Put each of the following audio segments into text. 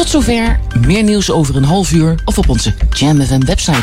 Tot zover. Meer nieuws over een half uur of op onze Jam FM website.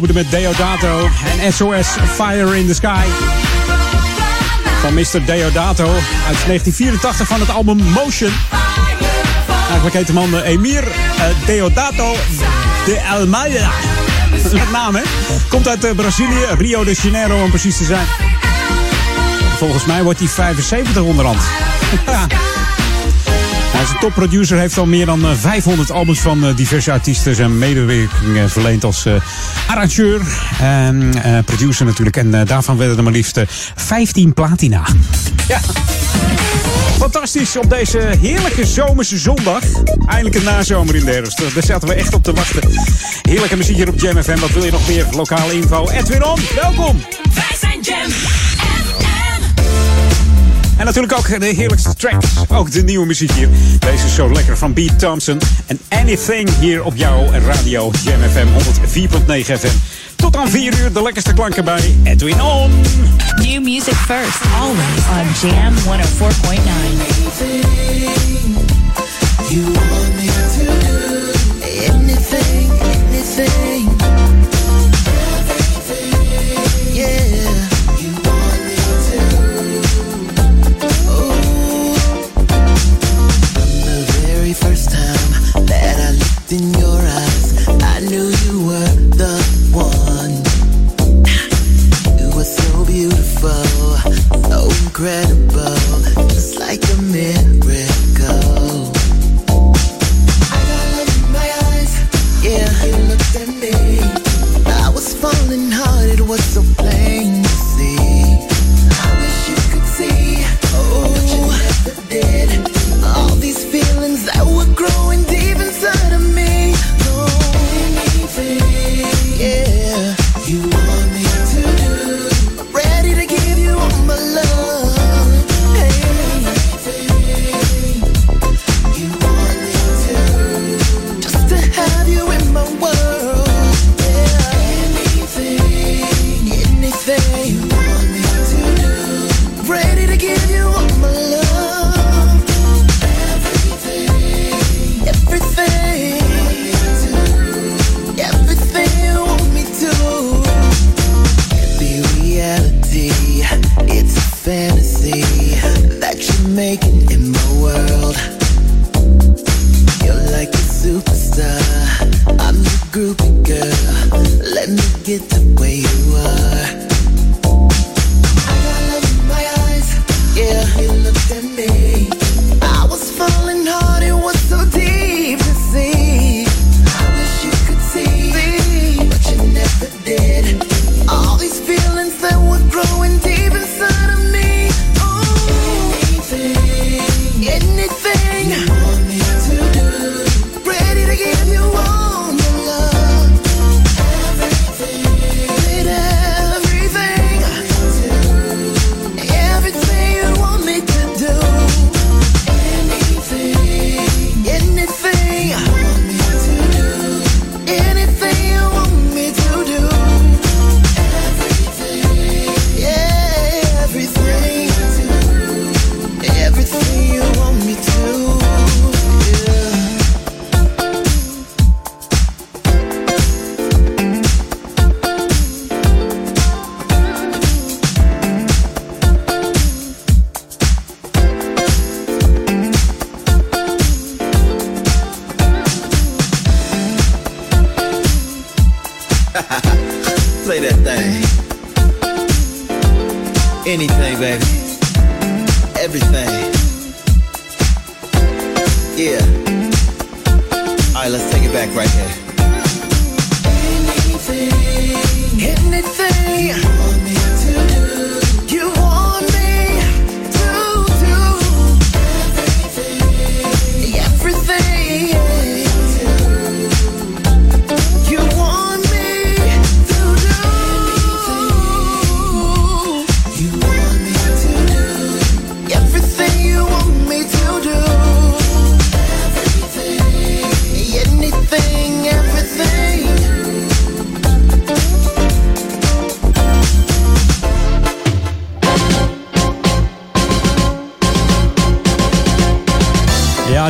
We openen met Deodato en SOS Fire in the Sky. Van Mr. Deodato uit 1984 van het album Motion. Eigenlijk heet de man eh, Emir eh, Deodato de Almeida. Een naam, hè? Komt uit eh, Brazilië, Rio de Janeiro om precies te zijn. Volgens mij wordt hij 75 onderhand. Een topproducer, heeft al meer dan eh, 500 albums van diverse artiesten zijn medewerking verleend als arrangeur en eh, producer natuurlijk. En eh, daarvan werden er maar liefst eh, 15 platina. Ja. Fantastisch op deze heerlijke zomerse zondag. Eindelijk een nazomer in de herfst. Daar zaten we echt op te wachten. Heerlijke muziek hier op Jam FM. Wat wil je nog meer? Lokale info. Edwin On, welkom. Wij zijn Jam En natuurlijk ook de heerlijkste tracks. Ook de nieuwe muziek hier. Deze is zo lekker van Beat Thompson. En Anything hier op jouw radio Jam FM 104.9 FM. Tot aan 4 uur de lekkerste klanken bij Edwin On. New music first, always on Jam 104.9.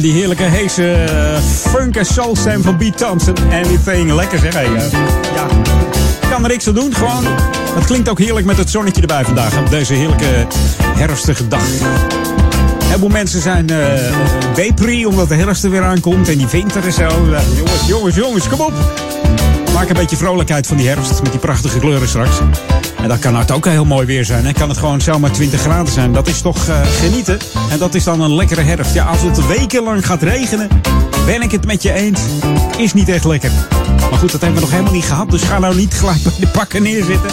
Die heerlijke heese eh, funk en soul stem van Beat Thompson. Anything. Lekker zeg. Hey, eh, ja, kan er niks aan doen. Gewoon. Het klinkt ook heerlijk met het zonnetje erbij vandaag. Op deze heerlijke herfstige dag. Heel veel mensen zijn uh, omdat de herfst er weer aankomt. En die winter en zo. Jongens, jongens, jongens, kom op. Maak een beetje vrolijkheid van die herfst met die prachtige kleuren straks. En dan kan het ook heel mooi weer zijn. Hè? Kan het gewoon zomaar 20 graden zijn. Dat is toch uh, genieten. En dat is dan een lekkere herfst. Ja, als het wekenlang gaat regenen, ben ik het met je eens. Is niet echt lekker. Maar goed, dat hebben we nog helemaal niet gehad. Dus ga nou niet gelijk bij de pakken neerzitten.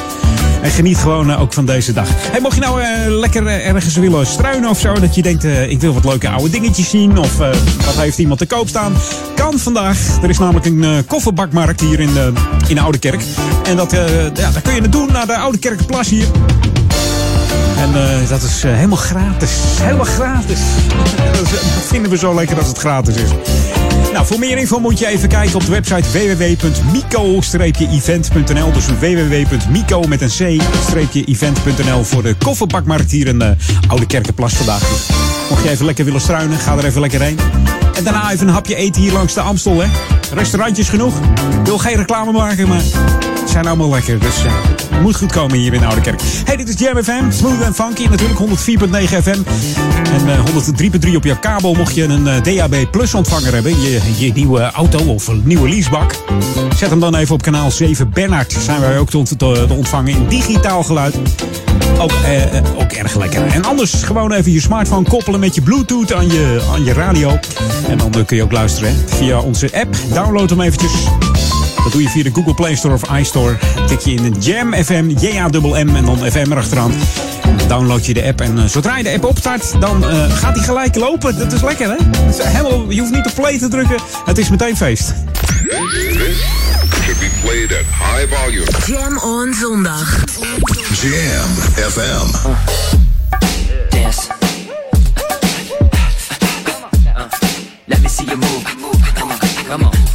En geniet gewoon uh, ook van deze dag. Mocht je nou uh, lekker ergens willen struinen of zo. Dat je denkt, ik wil wat leuke oude dingetjes zien. Of wat heeft iemand te koop staan. Kan vandaag. Er is namelijk een kofferbakmarkt hier in, de, in de Oude Kerk. En dat, ja, kun je naartoe naar de Oude Kerkplas hier. En dat is helemaal gratis. Helemaal gratis. dat, dat, vinden we zo lekker als het gratis is. Nou, voor meer info moet je even kijken op de website www.mico-event.nl. Dus www.mico met een c-event.nl voor de kofferbakmarkt hier in de Oude Kerkenplas vandaag. Mocht je even lekker willen struinen, ga er even lekker heen. En daarna even een hapje eten hier langs de Amstel, hè. Restaurantjes genoeg. Ik wil geen reclame maken, maar het zijn allemaal lekker. Dus het moet goed komen hier in Oude Kerk. Hey, dit is Jam FM. Smooth en funky. Natuurlijk 104.9 FM. En uh, 103.3 op je kabel. Mocht je een uh, DAB Plus ontvanger hebben. Je, je nieuwe auto of een nieuwe leasebak. Zet hem dan even op kanaal 7 Bernard. Zijn wij ook te, ontvangen in digitaal geluid. Ook, eh, ook erg lekker. En anders gewoon even je smartphone koppelen met je Bluetooth aan je, aan je radio. En dan kun je ook luisteren via onze app. Download hem eventjes. Dat doe je via de Google Play Store of iStore. Tik je in de Jam FM, J-A-M-M en dan FM erachteraan. Download je de app en uh, zodra je de app opstart, dan uh, gaat die gelijk lopen. Dat is lekker, hè? Is helemaal, je hoeft niet op play te drukken. Het is meteen feest. should be played at high volume. Jam on zondag. Jam FM. Dance. Uh, let me see you move. Come on, come on,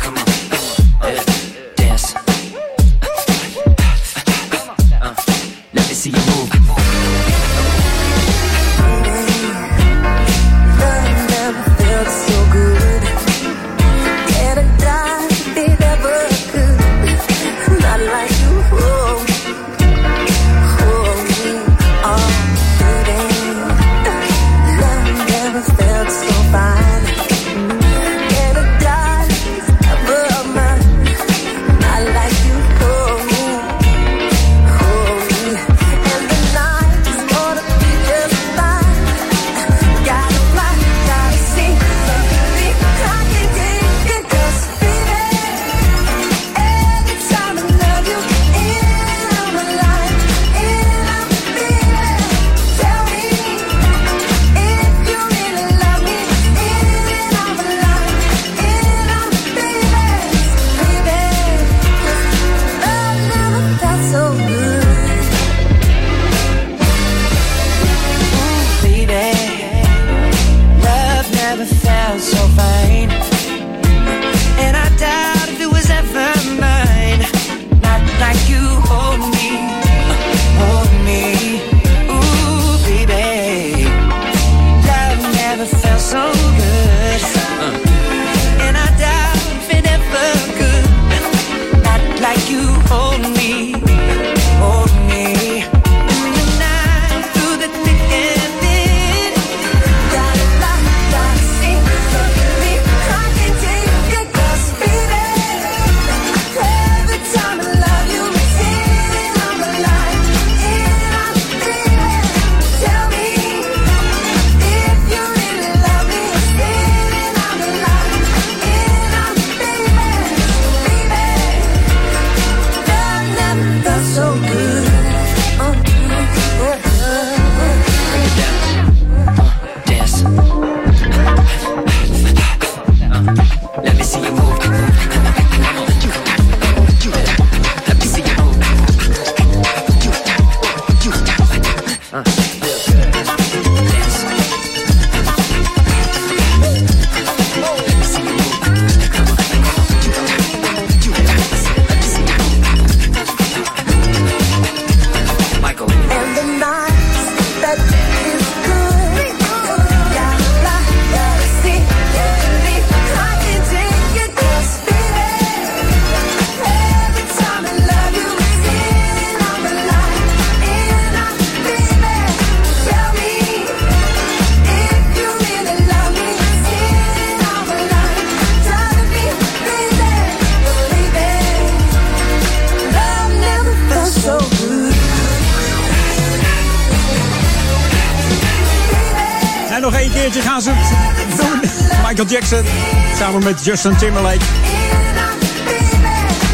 samen met Justin Timberlake.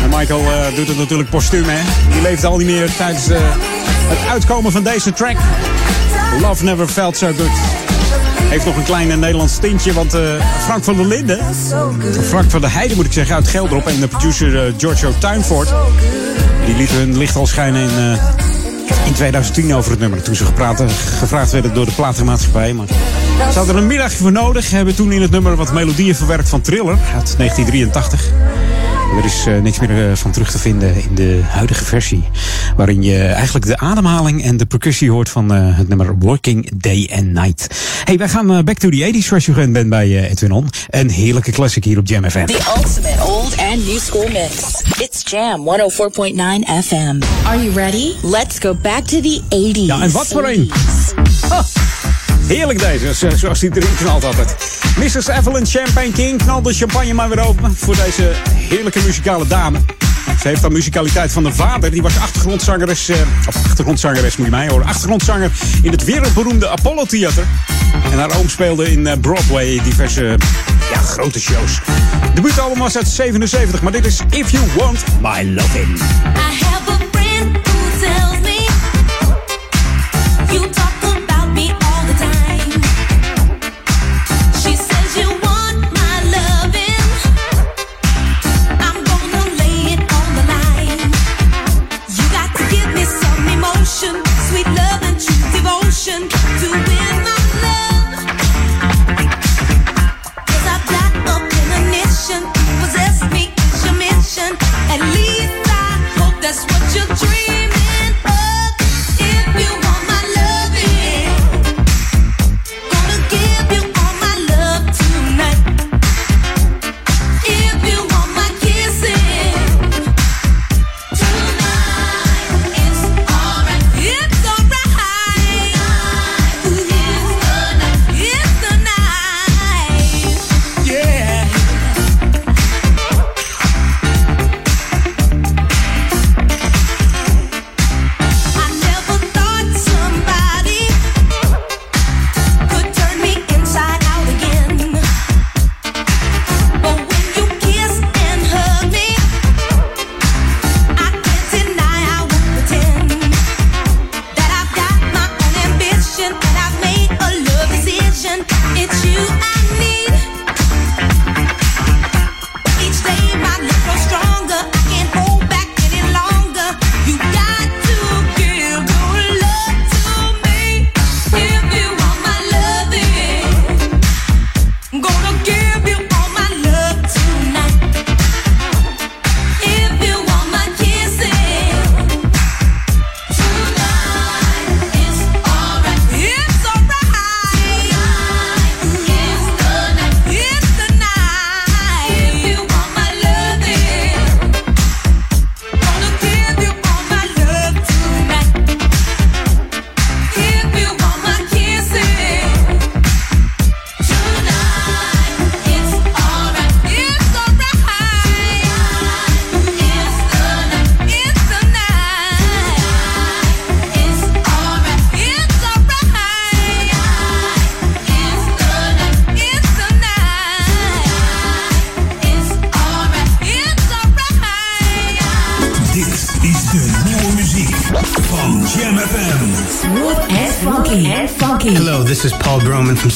En Michael eh, doet het natuurlijk postuum, hè. Die leeft al niet meer tijdens eh, het uitkomen van deze track. Love Never Felt So Good. Heeft nog een klein Nederlands tintje, want eh, Frank van der Linden... Frank van der Heijden moet ik zeggen, uit Gelderop... en de producer Giorgio Tuinfort... die lieten hun licht al schijnen in, in 2010 over het nummer. Toen ze gepraat, gevraagd werden door de platenmaatschappij. Maar ze hadden er een middagje voor nodig. Hebben toen in het nummer wat melodieën verwerkt van Thriller uit 1983. Er is eh, niks meer eh, van terug te vinden in de huidige versie. Waarin je eigenlijk de ademhaling en de percussie hoort van eh, het nummer Working Day and Night. Hey, wij gaan back to the 80s zoals je gewend bent bij Edwin On. Een heerlijke classic hier op Jam FM. The ultimate old and new school mix. It's Jam 104.9 FM. Are you ready? Let's go back to the 80s. Ja, en wat voor een. Ah, heerlijk deze, zo- zoals die erin knalt altijd. Mrs. Evelyn Champagne King knalt de champagne maar weer open voor deze heerlijke muzikale dame. Ze heeft dan muzikaliteit van de vader. Die was achtergrondzangeres, eh, of achtergrondzangeres moet je mij horen. Achtergrondzanger in het wereldberoemde Apollo Theater. En haar oom speelde in eh, Broadway diverse ja, grote shows. De debuutalbum was uit 77, maar dit is If You Want My Lovin'.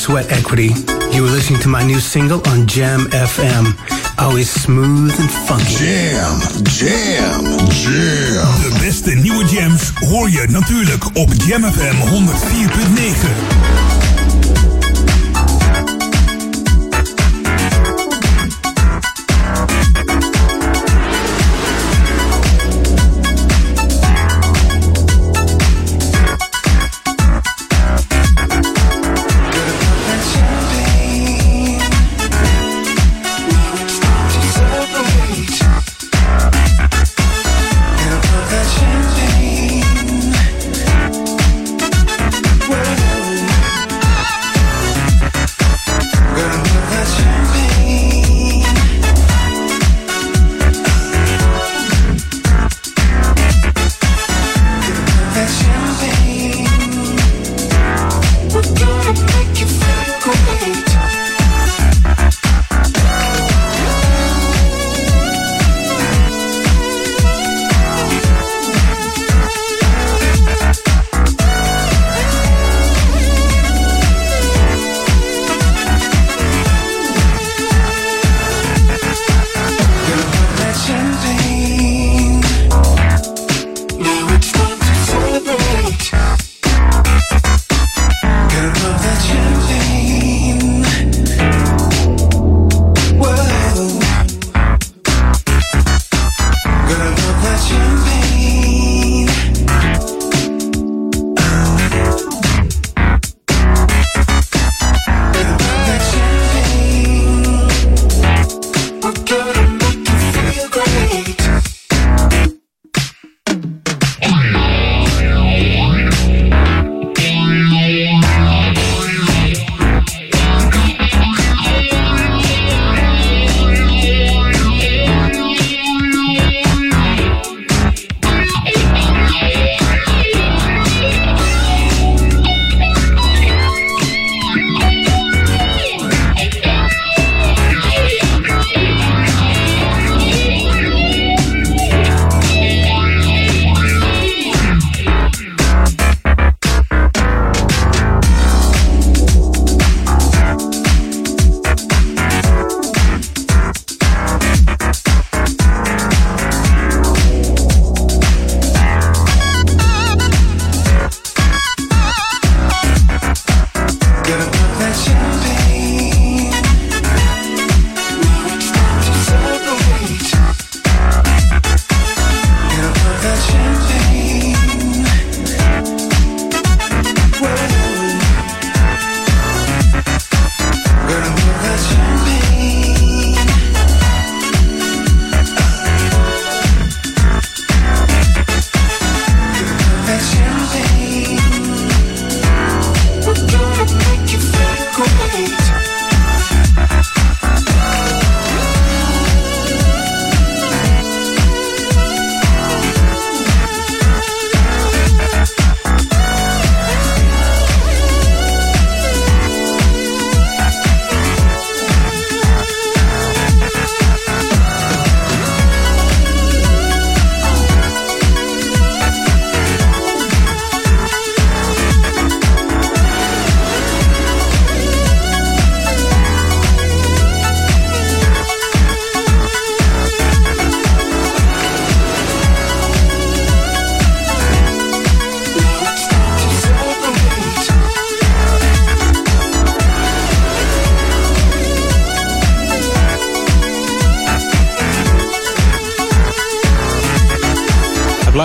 Sweat Equity. You were listening to my new single on Jam FM. Always smooth and funky. Jam, jam, jam. De beste nieuwe jams hoor je natuurlijk op Jam FM 104.9.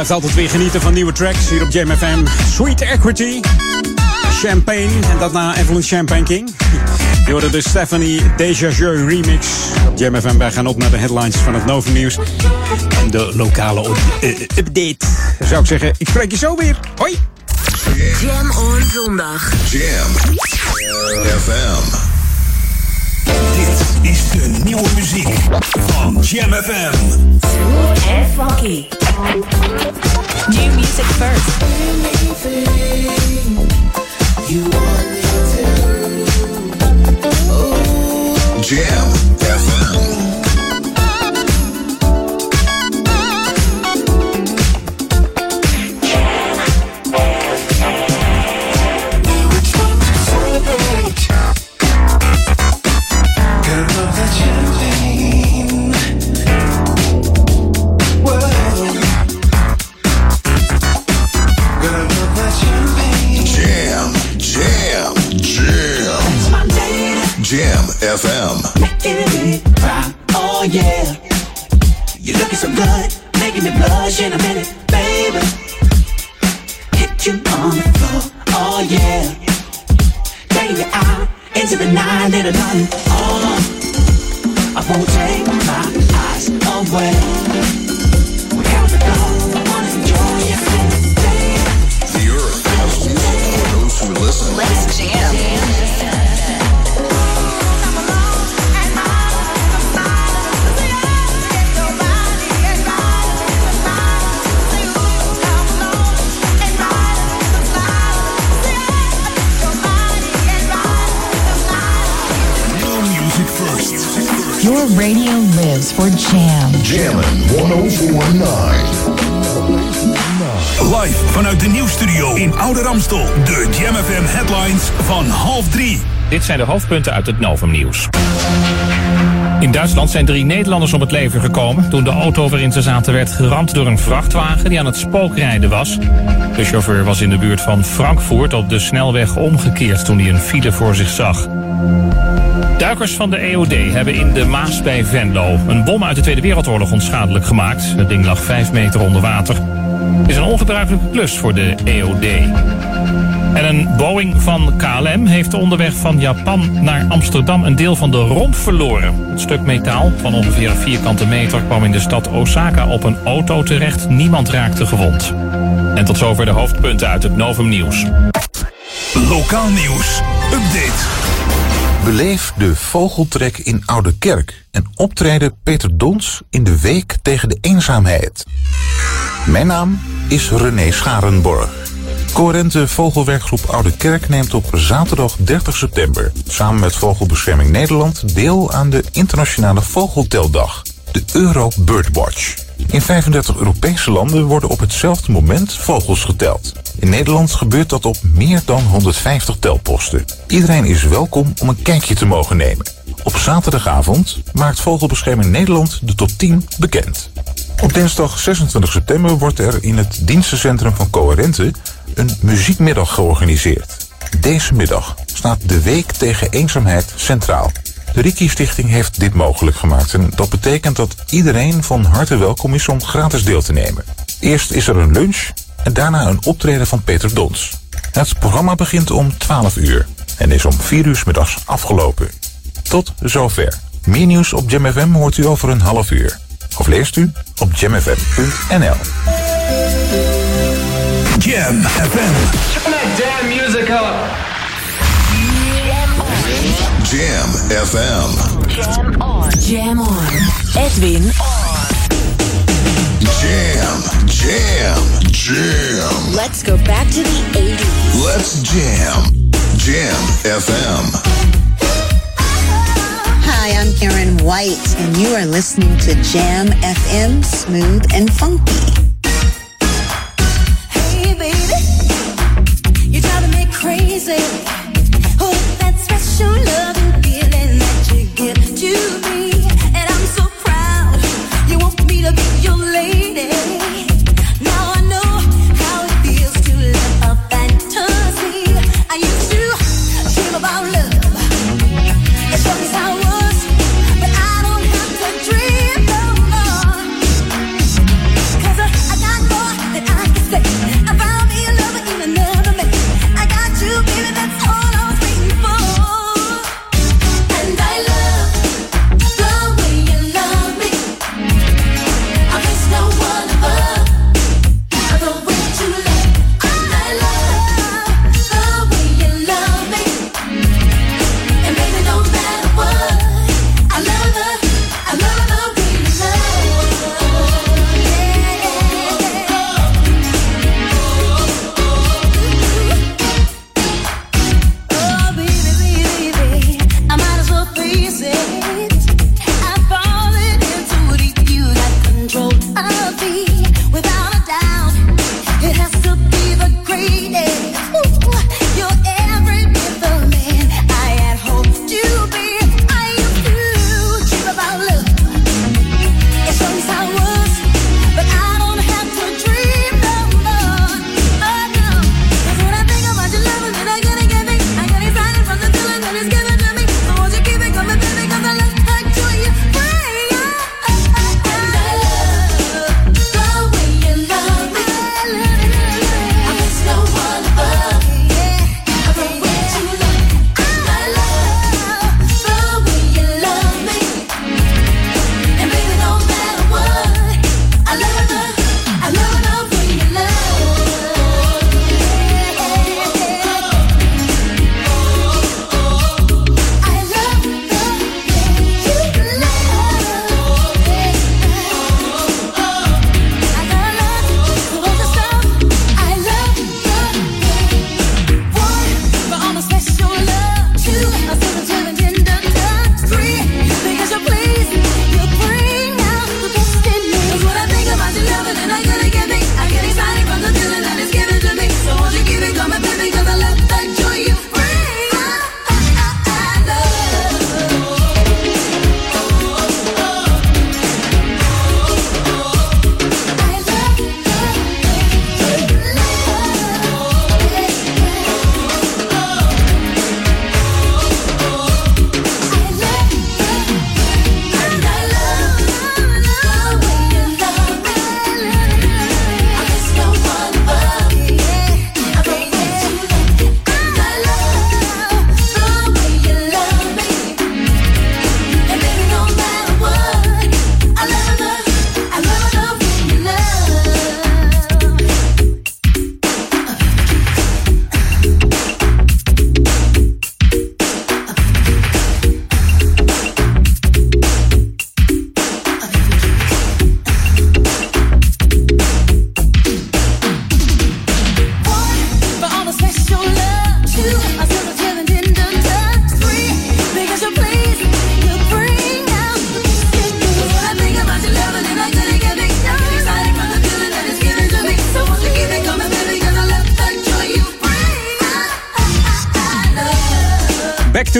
blijft altijd weer genieten van nieuwe tracks hier op Jam FM. Sweet Equity, Champagne en dat na Evelyn Champagne King. Je hoorde de Stephanie Jeu remix op Jam FM. Wij gaan op naar de headlines van het Novum Nieuws. En de lokale op- eh, update. Zou ik zeggen, ik spreek je zo weer. Hoi! Jam on zondag. Jam FM. Dit is de nieuwe muziek van Jam FM. En funky. New music first. Jam zijn de hoofdpunten uit het Novum-nieuws. In Duitsland zijn drie Nederlanders om het leven gekomen toen de auto waarin ze zaten werd geramd door een vrachtwagen die aan het spookrijden was. De chauffeur was in de buurt van Frankfurt op de snelweg omgekeerd toen hij een file voor zich zag. Duikers van de EOD hebben in de Maas bij Venlo een bom uit de Tweede Wereldoorlog onschadelijk gemaakt. Het ding lag vijf meter onder water. Is een ongebruikelijke klus voor de EOD. En een Boeing van KLM heeft onderweg van Japan naar Amsterdam een deel van de romp verloren. Het stuk metaal van ongeveer een vierkante meter kwam in de stad Osaka op een auto terecht. Niemand raakte gewond. En tot zover de hoofdpunten uit het Novum Nieuws. Lokaal nieuws. Update. Beleef de vogeltrek in Oude Kerk en optreden Peter Dons in de week tegen de eenzaamheid. Mijn naam is René Scharenborg. Coherente Vogelwerkgroep Oude Kerk neemt op zaterdag 30 september samen met Vogelbescherming Nederland deel aan de internationale vogelteldag, de Euro Birdwatch. In 35 Europese landen worden op hetzelfde moment vogels geteld. In Nederland gebeurt dat op meer dan 150 telposten. Iedereen is welkom om een kijkje te mogen nemen. Op zaterdagavond maakt Vogelbescherming Nederland de top 10 bekend. Op dinsdag 26 september wordt er in het dienstencentrum van Coherente een muziekmiddag georganiseerd. Deze middag staat de Week tegen Eenzaamheid centraal. De Riki Stichting heeft dit mogelijk gemaakt en dat betekent dat iedereen van harte welkom is om gratis deel te nemen. Eerst is er een lunch en daarna een optreden van Peter Dons. Het programma begint om 12 uur en is om 4 uur middags afgelopen. Tot zover. Meer nieuws op Jam FM hoort u over een half uur. Of leest u op jamfm.nl. Jam FM. Turn that damn music up. Jam FM. Jam on. Jam on. Edwin on. Jam, jam, jam. Let's go back to the 80s. Let's jam. Jam FM. Hi, I'm Karen White, and you are listening to Jam FM Smooth and Funky.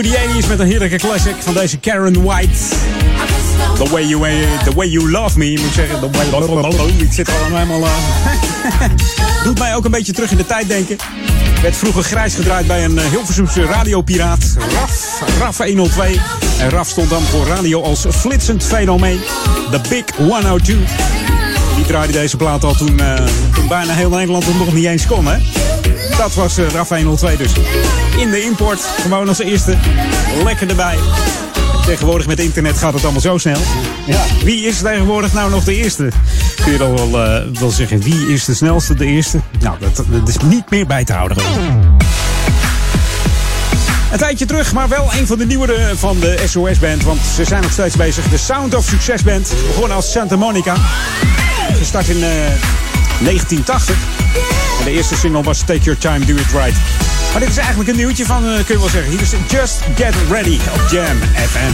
To the 80s met een heerlijke classic van deze Karen White. The way you, the way you love me, moet ik zeggen. The way, ik zit al helemaal... Uh, doet mij ook een beetje terug in de tijd denken. Werd vroeger grijs gedraaid bij een Hilversumse radiopiraat. RAF, RAF 102. En RAF stond dan voor radio als flitsend fenomeen. The Big 102. Die draaide deze plaat al toen, uh, toen bijna heel Nederland nog niet eens kon, hè? Dat was uh, RAF 102 dus. In de import, gewoon als eerste. Lekker erbij. Tegenwoordig met internet gaat het allemaal zo snel. Ja. Wie is tegenwoordig nou nog de eerste? Kun je dan wel, uh, wel zeggen, wie is de snelste, de eerste? Nou, dat, dat is niet meer bij te houden. Een tijdje terug, maar wel een van de nieuwere van de SOS-band. Want ze zijn nog steeds bezig. De Sound of Success Band. Begonnen als Santa Monica. Gestart in uh, 1980. En de eerste single was Take Your Time, Do It Right. Maar dit is eigenlijk een nieuwtje van, uh, kun je wel zeggen. Hier is Just Get Ready op Jam FM.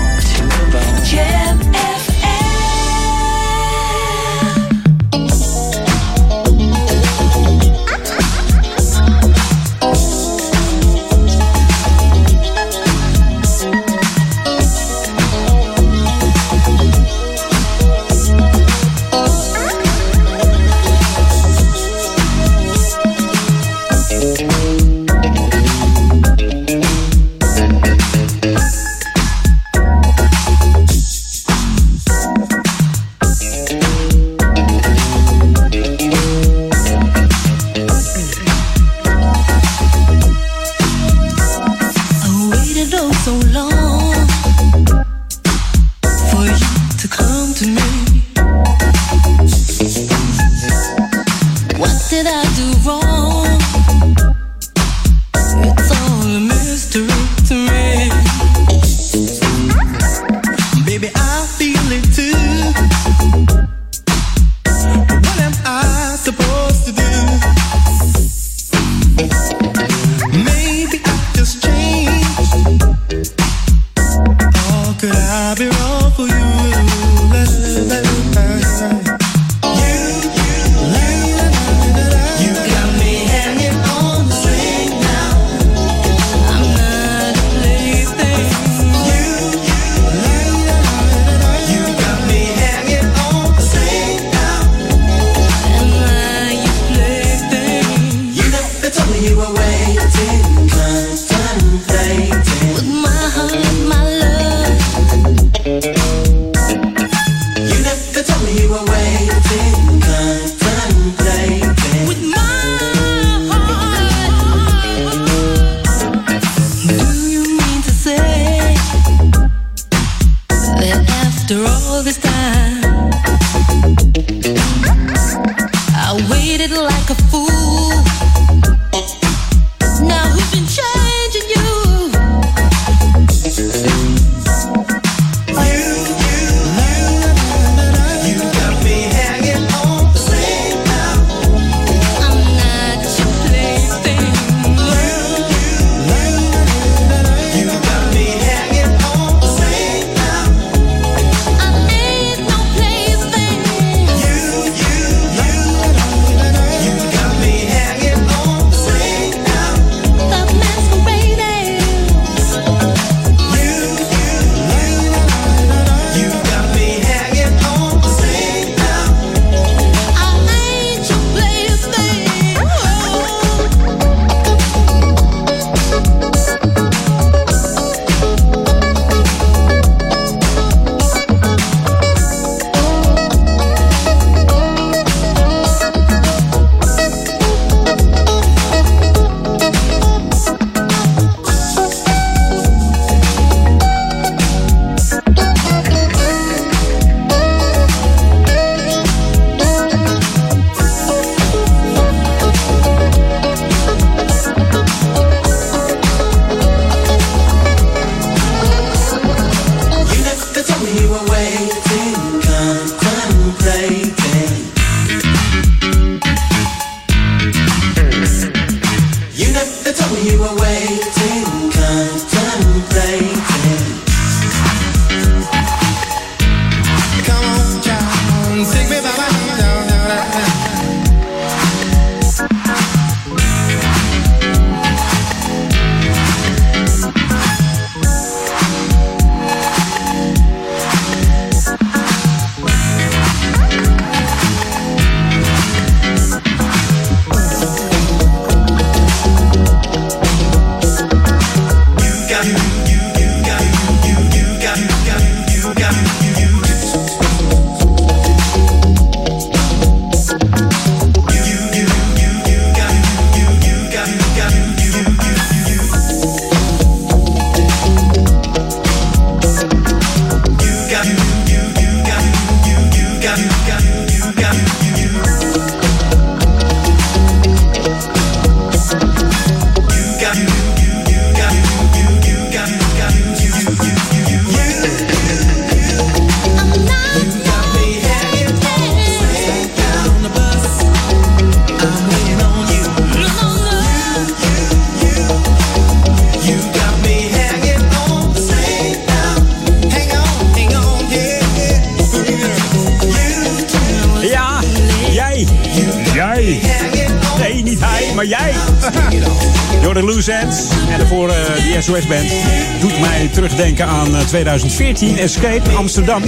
2014 Escape Amsterdam.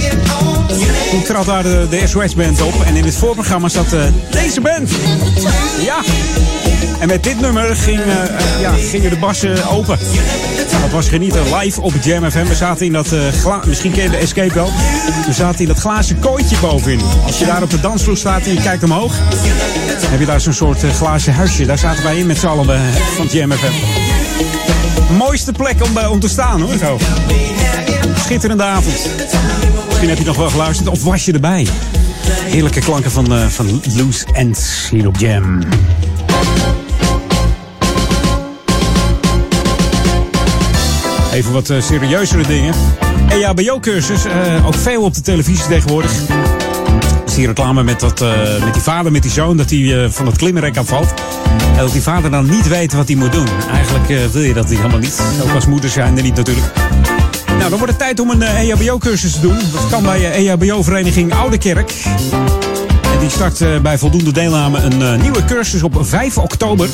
Toen trad daar de, de SOS-band op. En in het voorprogramma zat eh, deze band. Ja. En met dit nummer ging, eh, eh, ja, gingen de bassen open. Dat was genieten live op Jam FM. We zaten in dat uh, misschien ken je de Escape wel. We zaten in dat glazen kooitje bovenin. Als je daar op de dansvloer staat en je kijkt omhoog, heb je daar zo'n soort glazen huisje. Daar zaten wij in met z'n allen van Jam FM mooiste plek om, eh, om te staan hoor. Zo. Schitterende avond. Misschien heb je nog wel geluisterd of was je erbij? Heerlijke klanken van, eh, van Loose Ends hier op Jam. Even wat eh, serieuzere dingen. EHBO-cursus, eh, ook veel op de televisie tegenwoordig. Zie reclame met, dat, eh, met die vader, met die zoon, dat hij eh, van het klimrek afvalt. En dat die vader dan niet weet wat hij moet doen. Eigenlijk eh, wil je dat helemaal niet. Ook als moeder zijn er niet natuurlijk. Nou, dan wordt het tijd om een eh, EHBO-cursus te doen. Dat kan bij eh, EHBO-vereniging Oude Kerk. En die start bij voldoende deelname een nieuwe cursus op 5 oktober.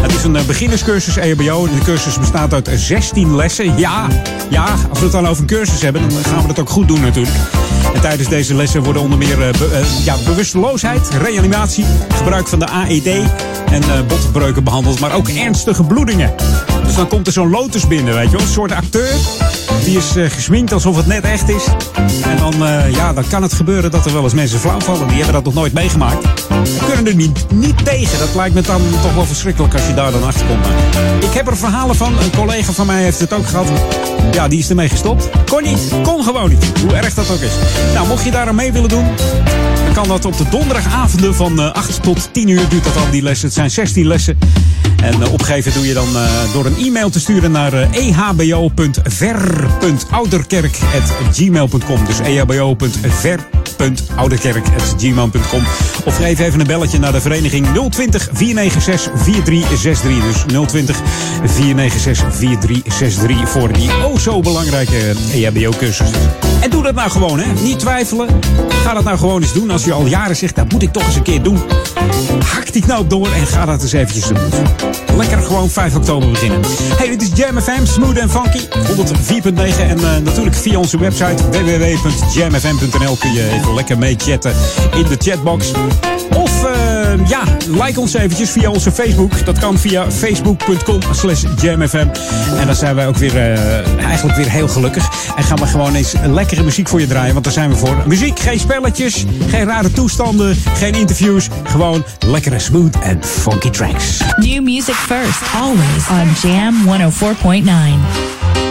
Het is een beginnerscursus EHBO. De cursus bestaat uit 16 lessen. Ja, ja, als we het dan over een cursus hebben, dan gaan we dat ook goed doen natuurlijk. En tijdens deze lessen worden onder meer eh, eh, ja, bewusteloosheid, reanimatie, gebruik van de AED en eh, botbreuken behandeld. Maar ook ernstige bloedingen. Dus dan komt er zo'n lotus binnen, weet je wel. Een soort acteur. Die is eh, gesminkt alsof het net echt is. En dan, ja, dan kan het gebeuren dat er wel eens mensen flauw vallen. Die hebben dat nog nooit meegemaakt. Die kunnen er niet, niet tegen. Dat lijkt me dan toch wel verschrikkelijk als je daar dan achter komt. Ik heb er verhalen van. Een collega van mij heeft het ook gehad. Ja, die is ermee gestopt. Kon niet. Kon gewoon niet. Hoe erg dat ook is. Nou, mocht je daar aan mee willen doen. Dan kan dat op de donderdagavonden van eh, 8 tot 10 uur duurt dat al die lessen. Het zijn 16 lessen. En eh, opgeven doe je dan eh, door een e-mail te sturen naar eh, ehbo.ver.ouderkerk.gmail.com. Dus ehbo.ver.ouderkerk.gmail.com. Of geef even een belletje naar de vereniging 020 496 4363. Dus 020 496 4363 voor die oh zo belangrijke EHBO-cursus. En doe dat nou gewoon, hè. Niet twijfelen. Ga dat nou gewoon eens doen. Als je al jaren zegt, dat moet ik toch eens een keer doen. Hak die knoop door en ga dat eens eventjes doen. Lekker gewoon 5 oktober beginnen. Hey, dit is Jam FM, smooth en funky. 104.9 en eh, natuurlijk via onze website www.jamfm.nl kun je even lekker mee chatten in de chatbox. Eh, ja, like ons eventjes via onze Facebook. Dat kan via facebook.com slash jamfm. En dan zijn wij ook weer eh, eigenlijk weer heel gelukkig. En gaan we gewoon eens lekkere muziek voor je draaien. Want daar zijn we voor. Muziek, geen spelletjes, geen rare toestanden, geen interviews. Gewoon lekkere smooth en funky tracks. New music first, always on Jam 104.9.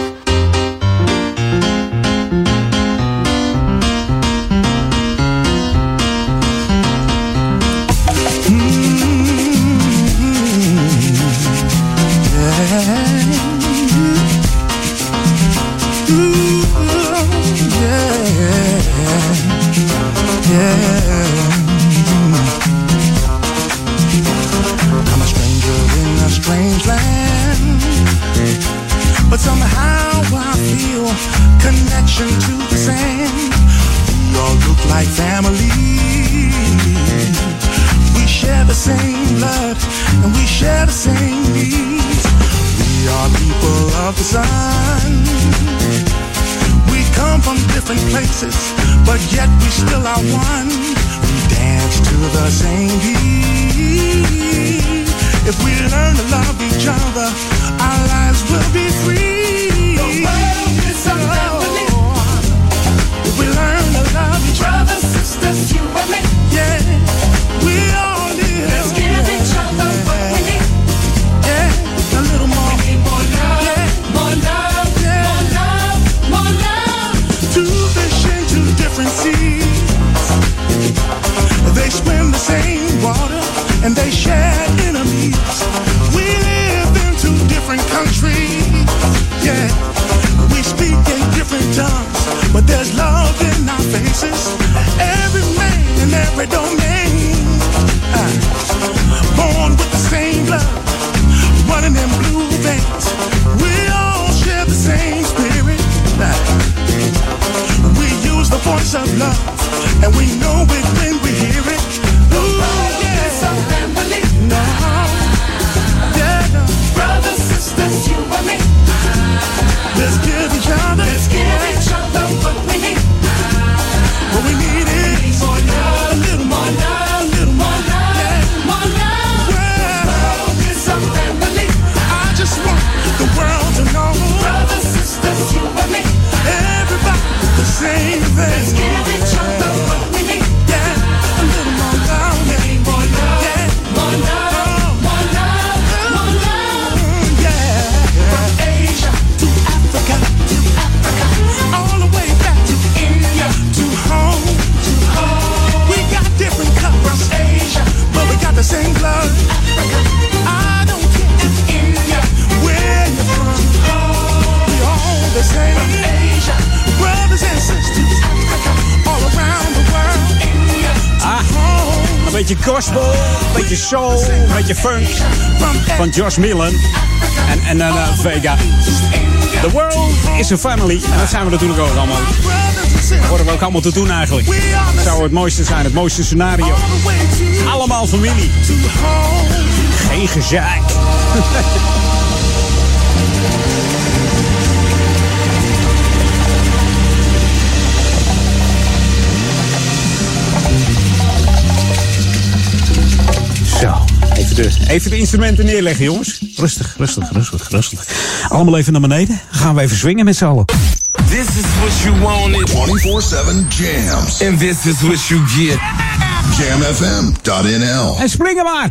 but there's love in our faces. Every man in every domain. Ah, born with the same blood, running in blue veins. We all share the same spirit. Ah, we use the voice of love, gospel, beetje soul, beetje funk van Josh Millen en, en eh, Vega. The world is a family. En dat zijn we natuurlijk ook allemaal. Dat horen we ook allemaal te doen eigenlijk. Zou het mooiste zijn, het mooiste scenario. Allemaal familie. Geen gezeik. even de, even de instrumenten neerleggen, jongens. Rustig, rustig, rustig, rustig. Allemaal even naar beneden. Dan gaan we even swingen met z'n allen. This is what you wanted. 24-7 jams. And this is what you get. Jamfm.nl. En springen maar!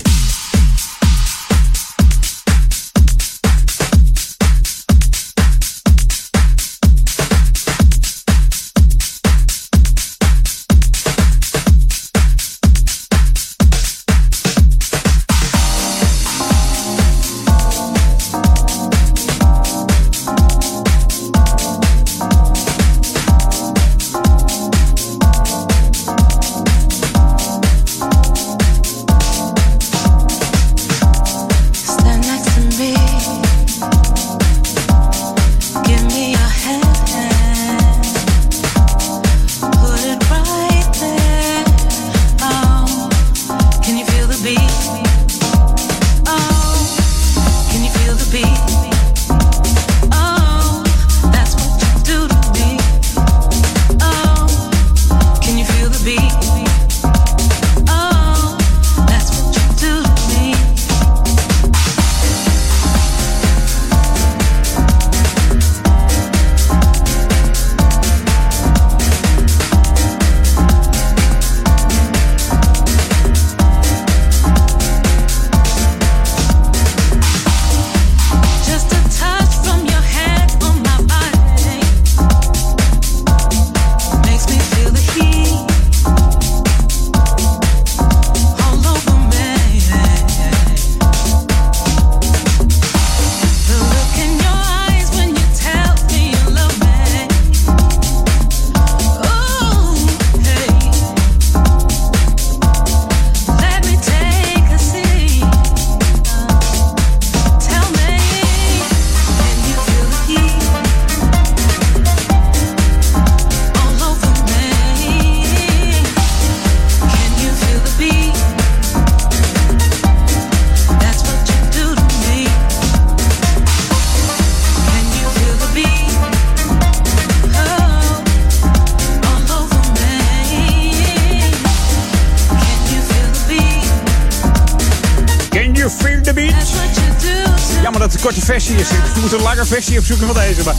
versie. We een lange versie opzoeken van deze. Maar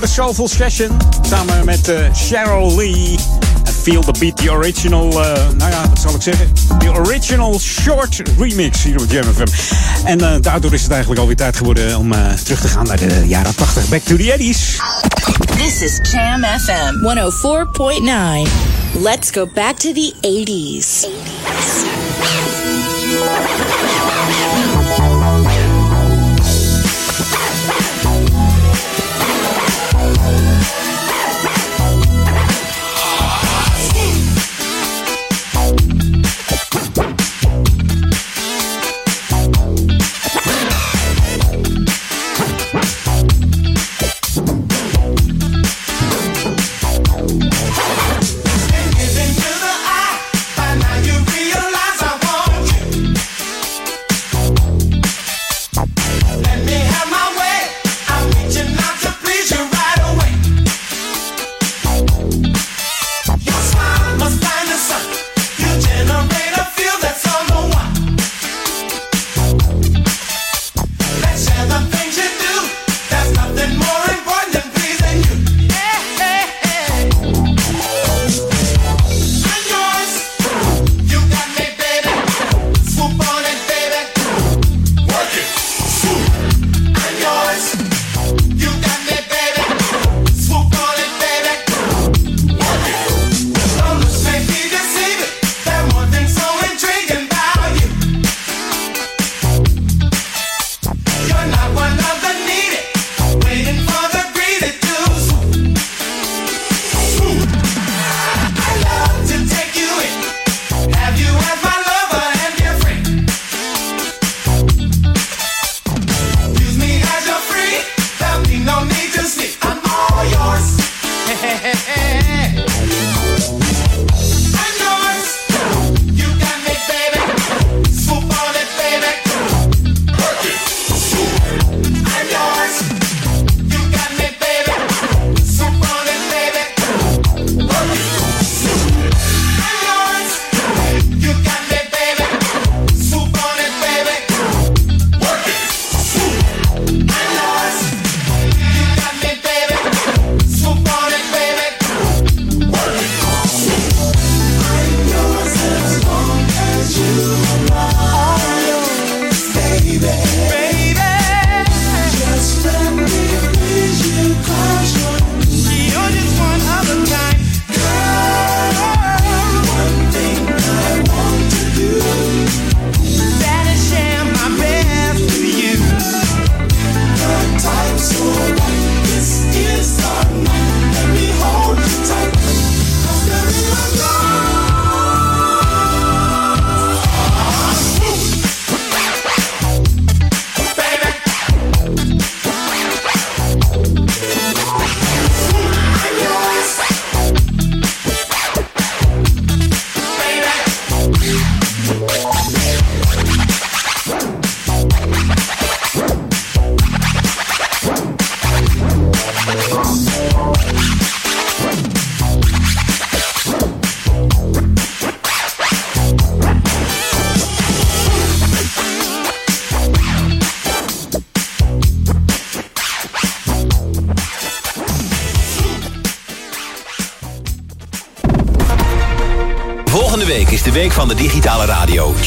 de Soulful Session samen met uh, Cheryl Lee. En Feel the Beat, the original, uh, nou ja, wat zal ik zeggen? The original short remix hier op Jam FM. En eh, daardoor is het eigenlijk alweer tijd geworden om terug te gaan naar de jaren 80. Back to the 80s. This is Jam FM 104.9. Let's go back to the 80s. 80s.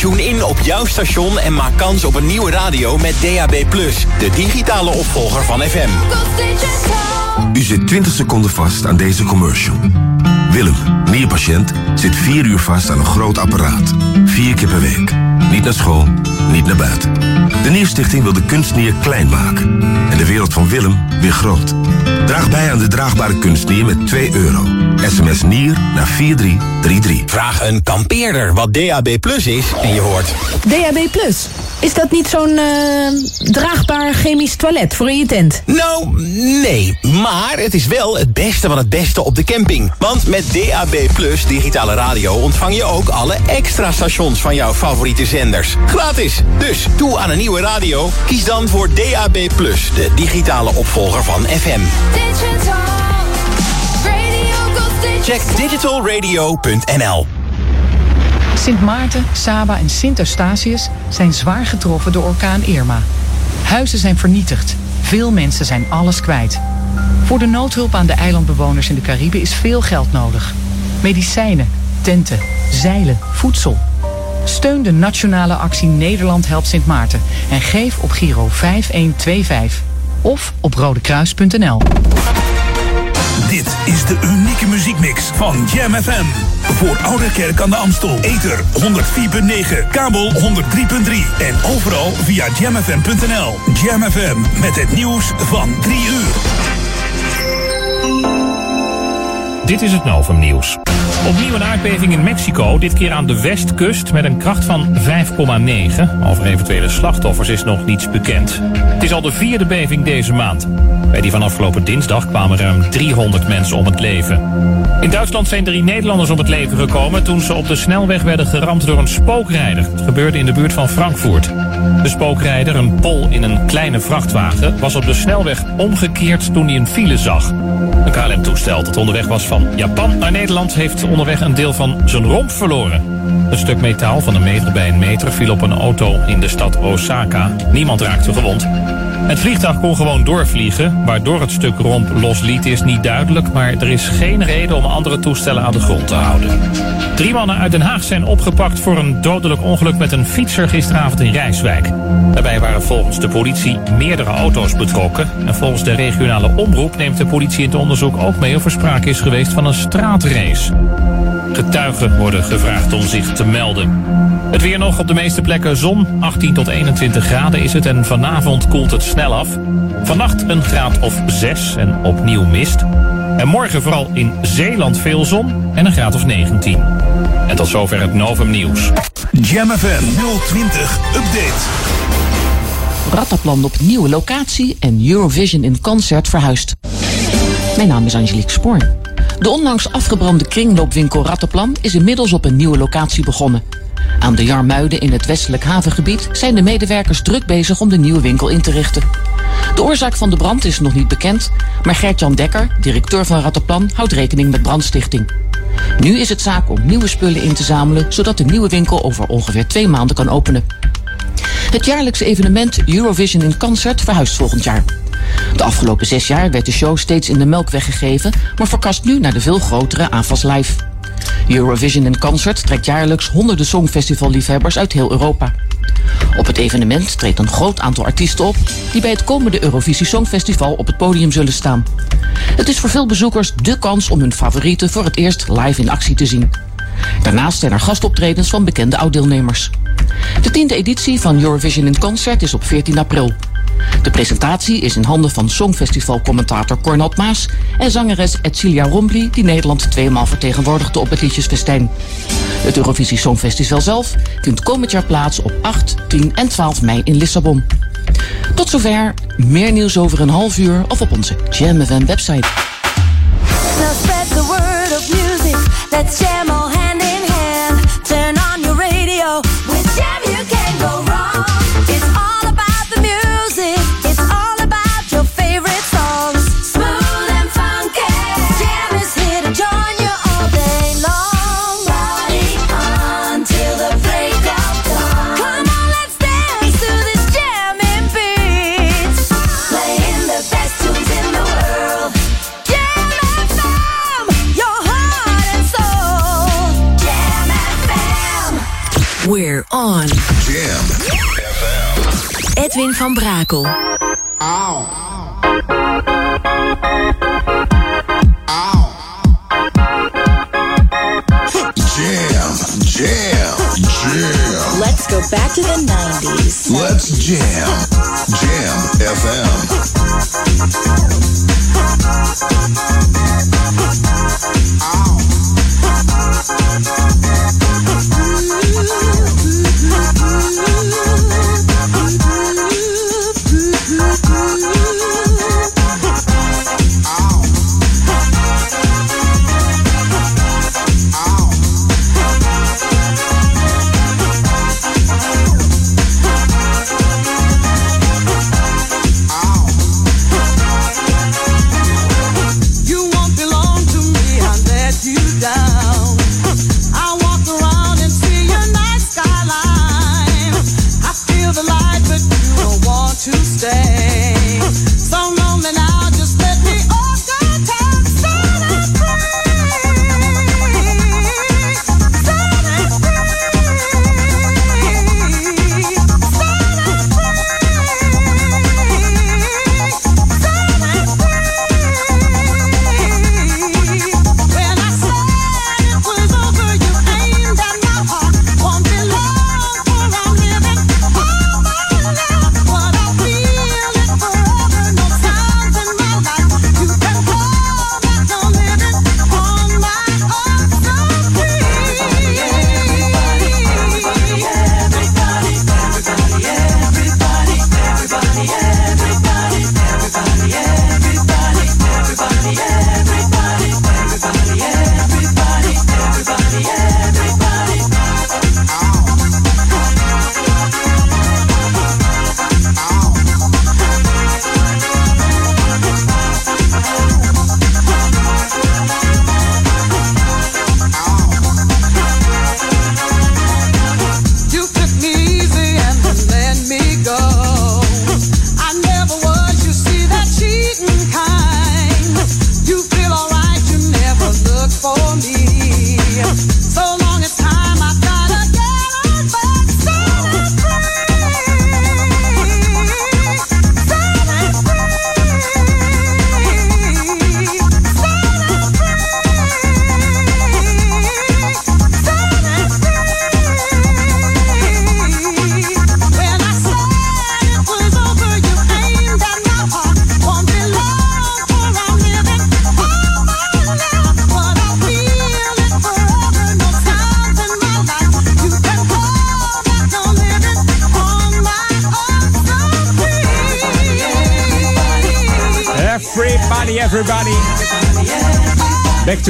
Tune in op jouw station en maak kans op een nieuwe radio met DAB+. De digitale opvolger van FM. U zit 20 seconden vast aan deze commercial. Willem, nierpatiënt, zit 4 uur vast aan een groot apparaat. Vier keer per week. Niet naar school, niet naar buiten. De Nierstichting wil de kunstnier klein maken. En de wereld van Willem weer groot. Draag bij aan de draagbare kunstnier met 2 euro. SMS Nier naar 4333. Vraag een kampeerder wat DAB Plus is en je hoort... DAB Plus. Is dat niet zo'n eh, draagbaar chemisch toilet voor in je tent? Nou, nee. Maar het is wel het beste van het beste op de camping. Want met DAB Plus digitale radio ontvang je ook alle extra stations van jouw favoriete zenders. Gratis. Dus doe aan een nieuwe radio. Kies dan voor DAB Plus, de digitale opvolger van FM. Check digitalradio.nl Sint Maarten, Saba en Sint Eustatius zijn zwaar getroffen door orkaan Irma. Huizen zijn vernietigd. Veel mensen zijn alles kwijt. Voor de noodhulp aan de eilandbewoners in de Cariben is veel geld nodig. Medicijnen, tenten, zeilen, voedsel. Steun de nationale actie Nederland helpt Sint Maarten en geef op Giro 5125 of op rodekruis.nl. Dit is de unieke muziekmix van Jam FM. Voor Oude Kerk aan de Amstel. Ether 104.9, kabel 103.3 en overal via jamfm.nl. Jam FM met het nieuws van 3 uur. Dit is het Novum Nieuws. Opnieuw een aardbeving in Mexico, dit keer aan de westkust met een kracht van 5,9. Over eventuele slachtoffers is nog niets bekend. Het is al de vierde beving deze maand. Bij die van afgelopen dinsdag kwamen ruim 300 mensen om het leven. In Duitsland zijn drie Nederlanders om het leven gekomen toen ze op de snelweg werden geramd door een spookrijder. Het gebeurde in de buurt van Frankfurt. De spookrijder, een Pol in een kleine vrachtwagen, was op de snelweg omgekeerd toen hij een file zag. Een KLM-toestel dat onderweg was van Japan naar Nederland heeft onderweg een deel van zijn romp verloren. Een stuk metaal van een meter bij een meter viel op een auto in de stad Osaka. Niemand raakte gewond. Het vliegtuig kon gewoon doorvliegen. Waardoor het stuk romp losliet is niet duidelijk, maar er is geen reden om andere toestellen aan de grond te houden. Drie mannen uit Den Haag zijn opgepakt voor een dodelijk ongeluk met een fietser gisteravond in Rijswijk. Daarbij waren volgens de politie meerdere auto's betrokken. En volgens de regionale omroep neemt de politie in het onderzoek ook mee of er sprake is geweest van een straatrace. Getuigen worden gevraagd om zich te melden. Het weer nog op de meeste plekken zon. 18 tot 21 graden is het en vanavond koelt het snel af. Vannacht een graad of 6 en opnieuw mist. En morgen vooral in Zeeland veel zon en een graad of 19. En tot zover het Novum Nieuws. Jam FM 020 Update. Rattenplan op nieuwe locatie en Eurovision in concert verhuisd. Mijn naam is Angelique Spoor. De onlangs afgebrande kringloopwinkel Rattenplan is inmiddels op een nieuwe locatie begonnen. Aan de Jarmuiden in het westelijk havengebied zijn de medewerkers druk bezig om de nieuwe winkel in te richten. De oorzaak van de brand is nog niet bekend, maar Gert-Jan Dekker, directeur van Rattenplan, houdt rekening met brandstichting. Nu is het zaak om nieuwe spullen in te zamelen, zodat de nieuwe winkel over ongeveer twee maanden kan openen. Het jaarlijkse evenement Eurovision in Concert verhuist volgend jaar. De afgelopen zes jaar werd de show steeds in de melk weggegeven, maar verkast nu naar de veel grotere AFAS Live. Eurovision in Concert trekt jaarlijks honderden songfestivalliefhebbers uit heel Europa. Op het evenement treedt een groot aantal artiesten op die bij het komende Eurovisie Songfestival op het podium zullen staan. Het is voor veel bezoekers dé kans om hun favorieten voor het eerst live in actie te zien. Daarnaast zijn er gastoptredens van bekende oud-deelnemers. De tiende editie van Eurovision in Concert is op 14 april. De presentatie is in handen van Songfestival-commentator Maas en zangeres Edcilia Rombly, die Nederland tweemaal vertegenwoordigde op het Liedjesfestijn. Het Eurovisie Songfestival zelf vindt komend jaar plaats op 8, 10 en 12 mei in Lissabon. Tot zover, meer nieuws over een half uur of op onze Jam FM website. Now spread the word of music. Let's We're on. Jam Edwin van Brakel. Jam, jam, jam. Let's go back to the 90s. Let's jam. Jam FM.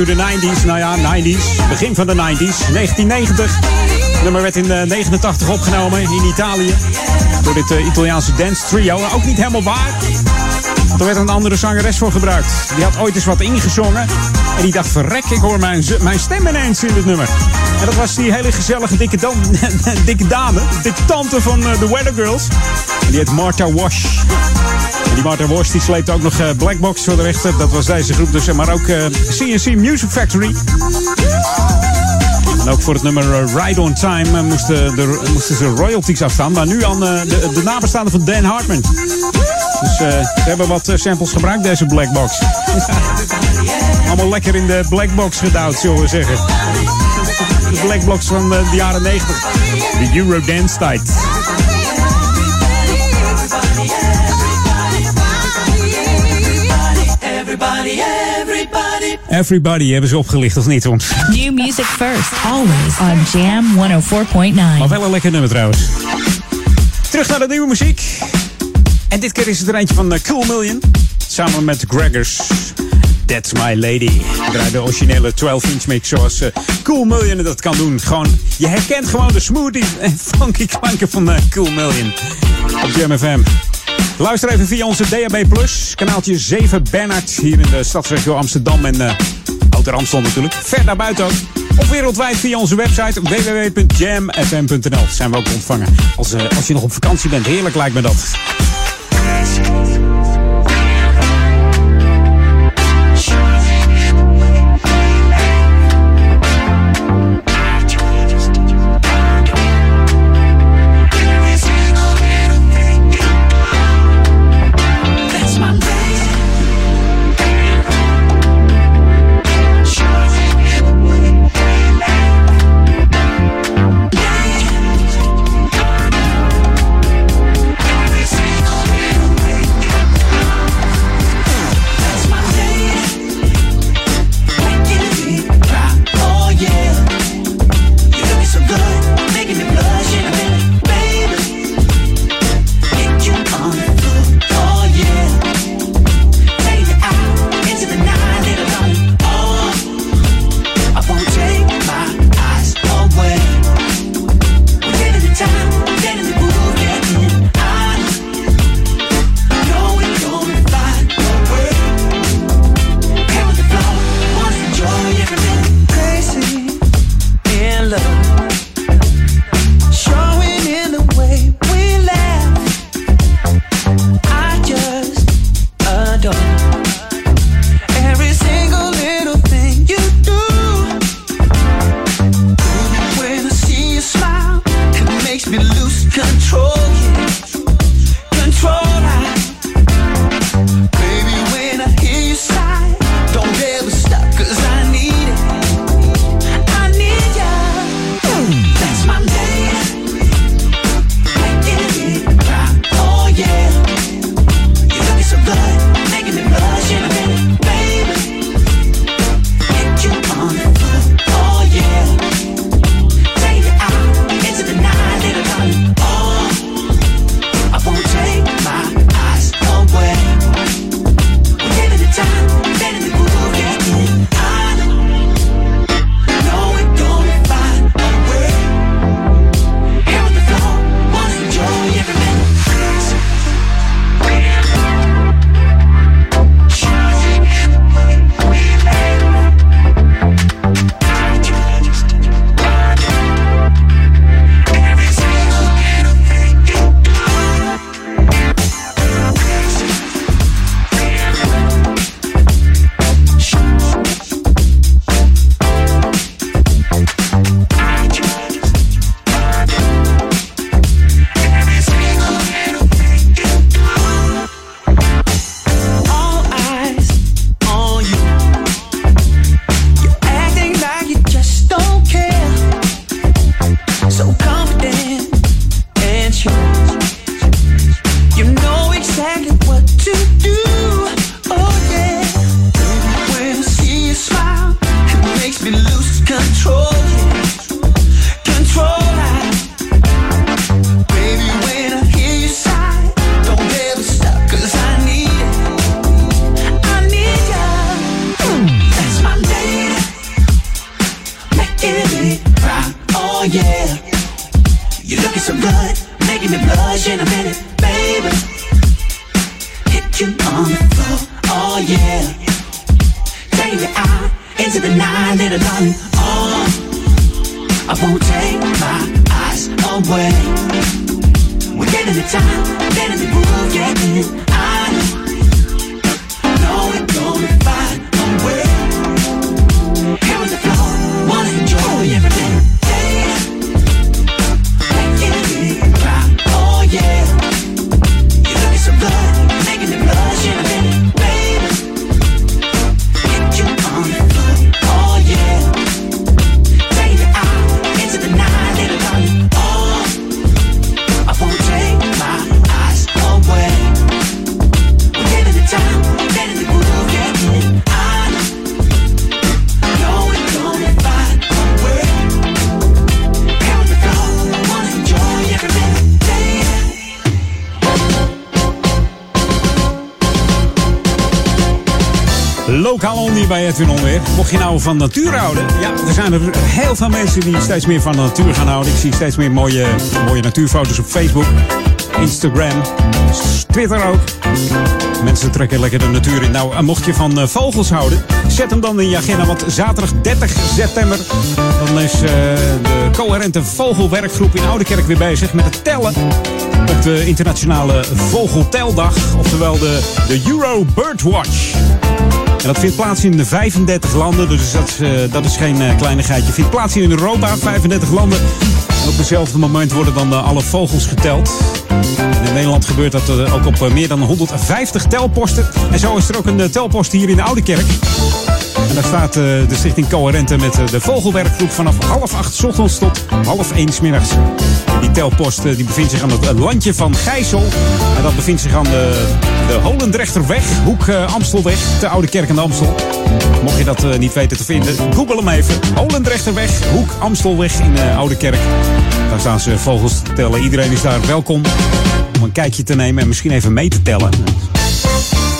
The 90s. Nou ja, 90s. Begin van de 90s. 1990. Het nummer werd in eh, 89 opgenomen in Italië. Door dit eh, Italiaanse dance trio. Ook niet helemaal waar. Er werd een andere zangeres voor gebruikt. Die had ooit eens wat ingezongen. En die dacht, verrek, ik hoor mijn, mijn stem ineens in dit nummer. En dat was die hele gezellige dikke, dikke dame. Dikke tante van eh, de Weather Girls. Die heet Martha Wash. Die Martha Wash die sleept ook nog eh, Blackbox voor de rechter. Dat was deze groep dus. Maar ook eh, CNC Music Factory. En ook voor het nummer eh, Ride on Time eh, moesten, de, moesten ze royalties afstaan. Maar nu aan eh, de, de nabestaanden van Dan Hartman. Dus eh, ze hebben wat eh, samples gebruikt, deze Blackbox. Allemaal lekker in de Blackbox gedouwd, zullen we zeggen. De Blackbox van eh, de jaren 90. De Eurodance tijd. Everybody. Hebben ze opgelicht, of niet, ons? New music first, always on Jam 104.9. Maar wel een lekker nummer trouwens. Terug naar de nieuwe muziek. En dit keer is het er eentje van eh, Cool Million. Samen met de Greggers. That's My Lady. Draai de originele 12-inch mix zoals eh, Cool Million dat kan doen. Gewoon, je herkent gewoon de smoothie en funky klanken van eh, Cool Million. Op Jam FM. Luister even via onze DAB+, kanaaltje 7 Bernard hier in de stadsregio Amsterdam en uh, Ouder Amstel natuurlijk. Ver daarbuiten ook. Of wereldwijd via onze website www.jamfm.nl. Zijn we ook ontvangen. Als, uh, als je nog op vakantie bent, heerlijk lijkt me dat. Mocht je nou van natuur houden. Ja, er zijn er heel veel mensen die steeds meer van de natuur gaan houden. Ik zie steeds meer mooie, mooie natuurfoto's op Facebook, Instagram, Twitter ook. Mensen trekken lekker de natuur in. Nou, mocht je van eh, vogels houden, zet hem dan in je agenda. Want zaterdag 30 september, dan is eh, de coherente vogelwerkgroep in Oudekerk weer bezig met het tellen. Op de internationale vogelteldag, oftewel de, de Euro Birdwatch. En dat vindt plaats in de 35 landen, dus dat, is, eh, dat is geen eh, kleinigheidje. Vindt plaats in Europa, 35 landen. En op hetzelfde moment worden dan eh, alle vogels geteld. In Nederland gebeurt dat ook op meer dan 150 telposten. En zo is er ook een telpost hier in de Oude Kerk. En daar staat de Stichting Coherente met de vogelwerkgroep vanaf half acht ochtends tot half één middags. En die telpost eh, die bevindt zich aan het landje van Gijssel. En dat bevindt zich aan de, Holendrechterweg, hoek eh, Amstelweg, de Oude Kerk aan de Amstel. Mocht je dat eh, niet weten te vinden, google hem even. Holendrechterweg, hoek Amstelweg in Oude Kerk. Daar staan ze vogels te tellen. Iedereen is daar welkom om een kijkje te nemen en misschien even mee te tellen.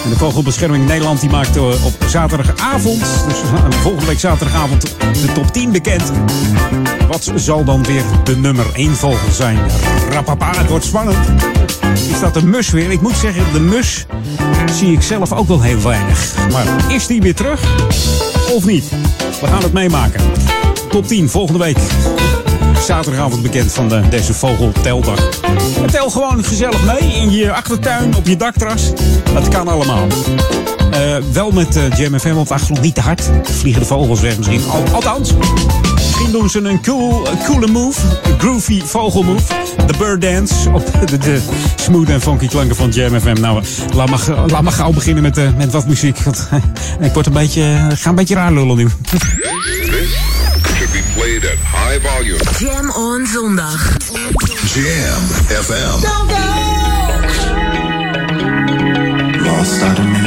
En de Vogelbescherming Nederland die maakt eh, op zaterdagavond, dus eh, volgende week zaterdagavond, de top 10 bekend. Wat zal dan weer de nummer 1 vogel zijn? Rapapa, het wordt spannend. Is dat de mus weer? Ik moet zeggen, de mus zie ik zelf ook wel heel weinig. Maar is die weer terug? Of niet? We gaan het meemaken. Top 10 volgende week. Zaterdagavond bekend van de, deze vogelteldag. En tel gewoon gezellig mee in je achtertuin, op je dakterras. Dat kan allemaal. Eh, wel met uh, Jam FM op de achtergrond, niet te hard. Vliegen de vogels weg misschien. Al, althans, misschien doen ze een cool, coole move. Een groovy vogelmove. De bird dance op de, de smooth en funky klanken van Jam FM. Nou, laat maar, laat maar gauw beginnen met, eh, met wat muziek. Want ik word een beetje, ga een beetje raar lullen nu. Played at high volume. Jam on zondag. Jam FM. Lost out of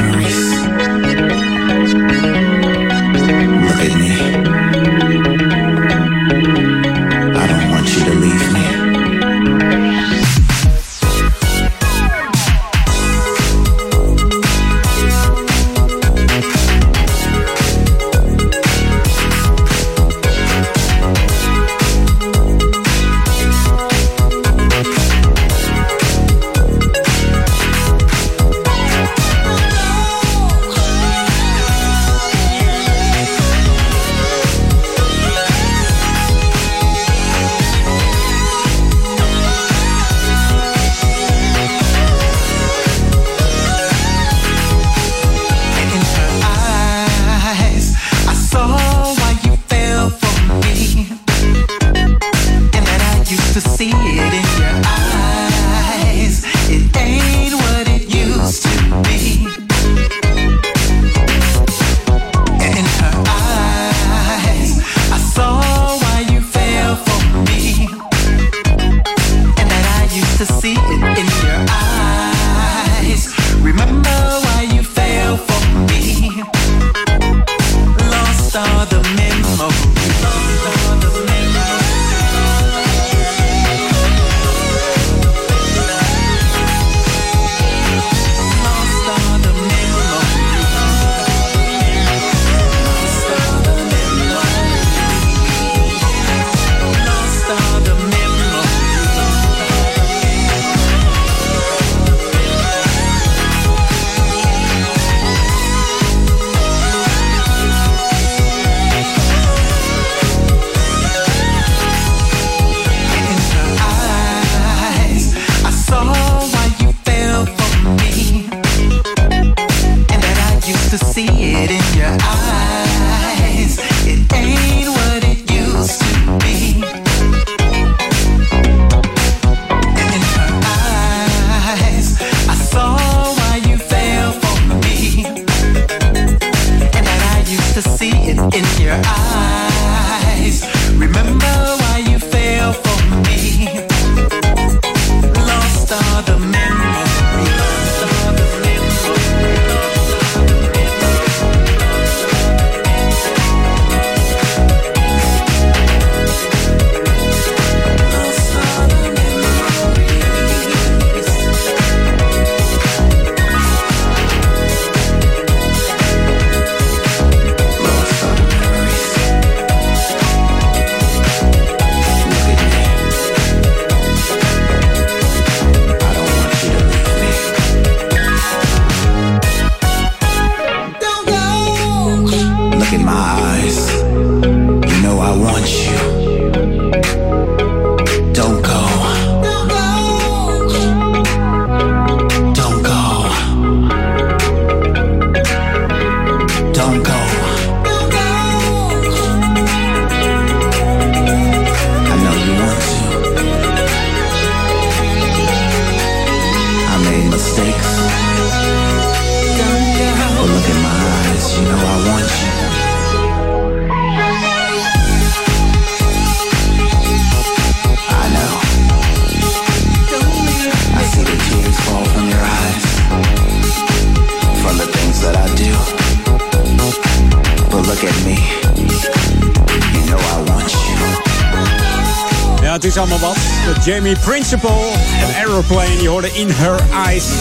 In Her Eyes.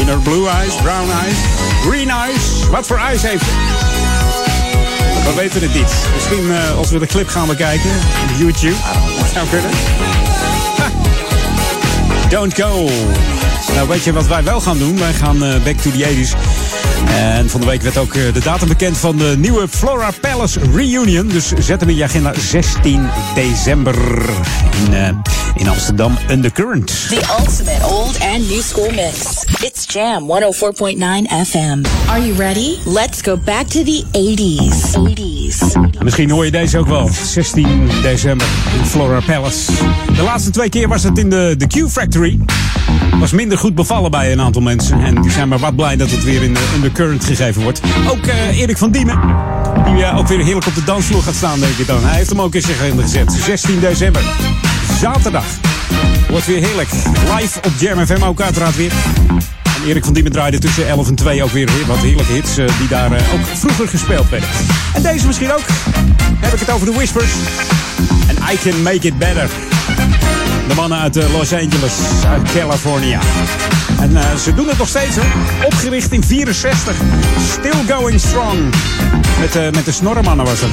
In her blue eyes, brown eyes, green eyes. Wat voor eyes heeft? We weten het niet. Misschien eh, als we de clip gaan bekijken. op YouTube. Zou kunnen. Ha. Don't go. Nou, weet je wat wij wel gaan doen? Wij gaan eh, back to the 80s. En van de week werd ook eh, de datum bekend van de nieuwe Flora Palace Reunion. Dus zet hem in je agenda 16 december in, in Amsterdam Undercurrent. The ultimate old and new school mix. It's Jam 104.9 FM. Are you ready? Let's go back to the 80s. 80s. Misschien hoor je deze ook wel. 16 december in Flora Palace. De laatste twee keer was het in de, de Q Factory. Was minder goed bevallen bij een aantal mensen. En die zijn maar wat blij dat het weer in de, in de current gegeven wordt. Ook eh, Erik van Diemen. Die eh, ook weer heerlijk op de dansvloer gaat staan, denk ik dan. Hij heeft hem ook in zijn agenda gezet. 16 december. Zaterdag. Wordt weer heerlijk. Live op Jam FM ook weer. En Erik van Diemen draaide tussen 11 en 2 ook weer wat heerlijke hits eh, die daar eh, ook vroeger gespeeld werden. En deze misschien ook. Heb ik het over de Whispers. En I Can Make It Better. De mannen uit eh, Los Angeles, uit California. En ze doen het nog steeds. Opgericht in 64. Still going strong. Met, met de snorremannen was dat.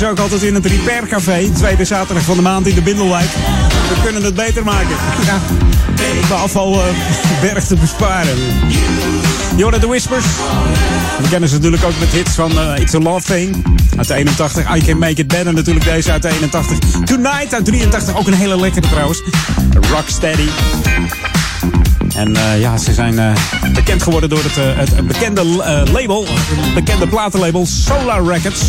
Ze ook altijd in het Repair Café. Tweede zaterdag van de maand in de Bindelwijk. We kunnen het beter maken. Ja, de afvalberg te besparen. Jorden de Whispers. We kennen ze natuurlijk ook met hits van eh, It's a Love Thing uit de 81. I Can Make It Better natuurlijk deze uit de 81. Tonight uit 83. Ook een hele lekkere trouwens. Rocksteady. En eh, ja, ze zijn eh, bekend geworden door het, eh, het bekende eh, label, het bekende platenlabel Solar Records.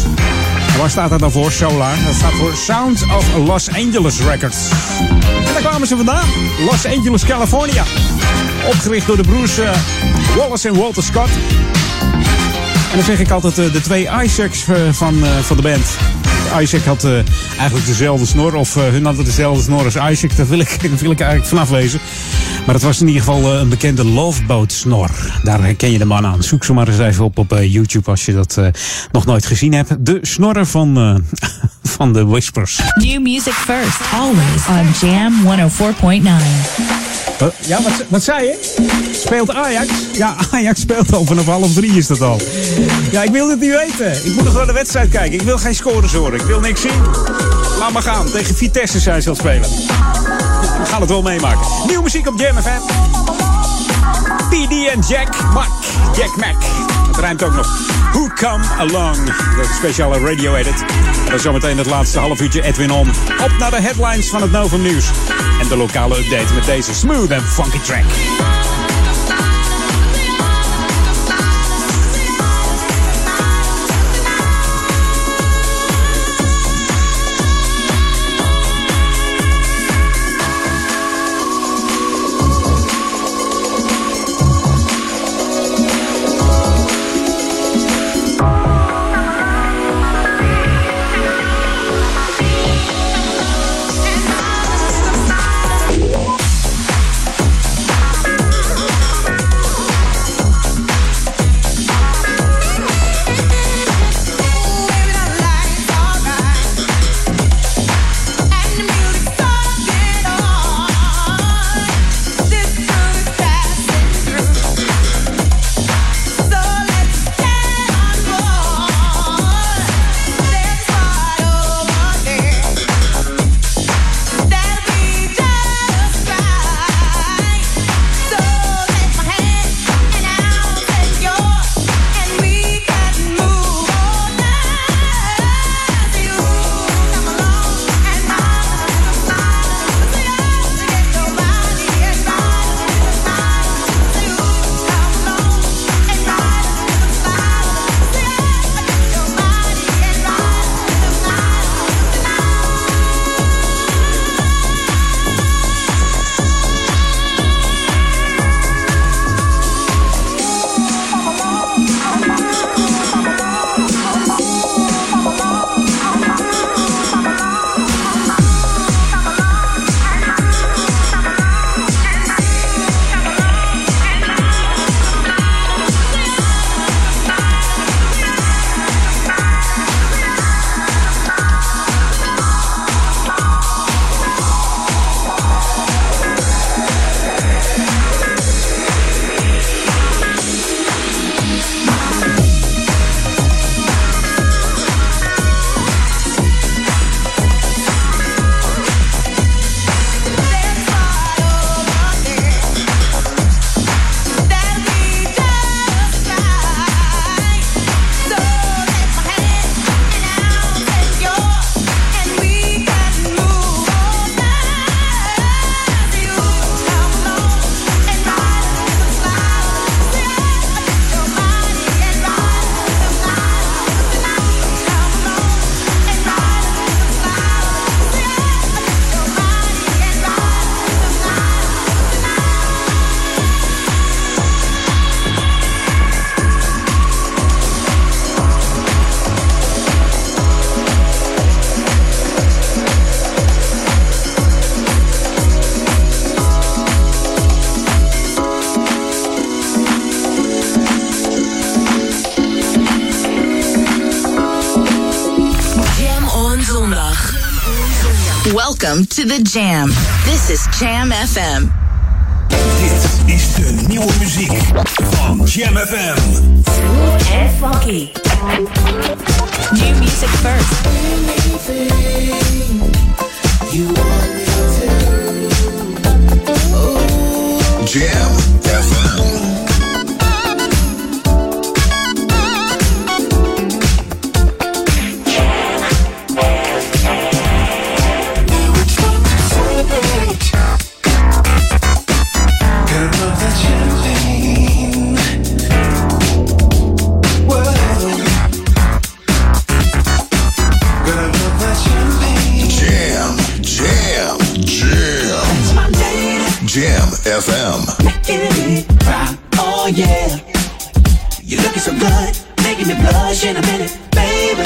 Waar staat dat dan voor, Solar? Dat staat voor Sound of Los Angeles Records. En daar kwamen ze vandaan, Los Angeles, California. Opgericht door de broers eh, Wallace en Walter Scott. En dan zeg ik altijd eh, de twee Isaacs eh, van, van de band. Isaac had eigenlijk dezelfde snor, of hun hadden dezelfde snor als Isaac. Daar wil ik, daar wil ik eigenlijk vanaf wezen. Maar het was in ieder geval eh, een bekende loveboat snor. Daar herken je de man aan. Zoek ze maar eens even op op eh, YouTube als je dat eh, nog nooit gezien hebt. De snorren van, van de Whispers. New music first, always on Jam 104.9. Wat- Ja, wat, wat zei je? Speelt Ajax? Ja, Ajax speelt al vanaf half drie is dat al. Ja, ik wil het niet weten. Ik moet nog naar de wedstrijd kijken. Ik wil geen scores horen. Ik wil niks zien. Laat maar gaan. Tegen Vitesse zijn ze spelen. We gaan het wel meemaken. Nieuwe muziek op Jam FM. PD en Jack Mac. Jack Mac. Het rijmt ook nog. Who Come Along. De speciale radio edit. Dan zometeen het laatste half uurtje Edwin On. Op naar de headlines van het Novum Nieuws. En de lokale update met deze smooth en funky track. Welcome to the Jam. This is Jam FM. Dit is de nieuwe muziek van Jam FM. Jam FM. Oh yeah, you're looking so good, making me blush in a minute, baby.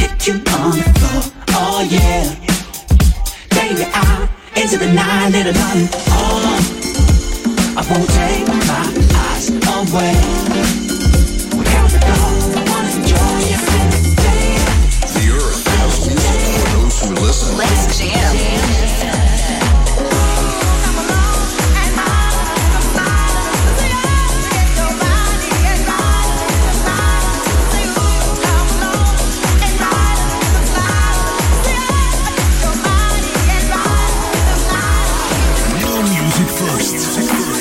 Hit you on the floor. Oh yeah, take me out into the night, little darling. Oh, I won't take my eyes away. We count the dogs, I wanna enjoy your minute, baby. The earth has music for those who listen. Let's jam.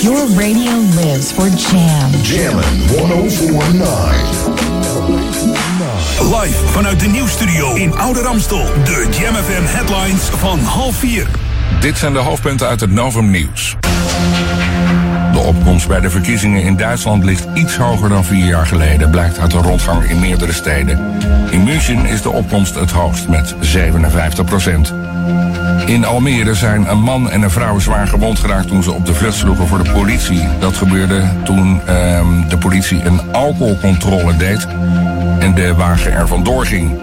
Your radio lives for jam. Jammin' 1049. Live vanuit de nieuwsstudio in Oude Ramstel. De Jam FM headlines van half vier. Dit zijn de hoofdpunten uit het Novum Nieuws. De opkomst bij de verkiezingen in Duitsland ligt iets hoger dan vier jaar geleden, blijkt uit een rondgang in meerdere steden. In München is de opkomst het hoogst met 57 procent. In Almere zijn een man en een vrouw zwaar gewond geraakt toen ze op de vlucht sloegen voor de politie. Dat gebeurde toen ehm, de politie een alcoholcontrole deed en de wagen er vandoor ging.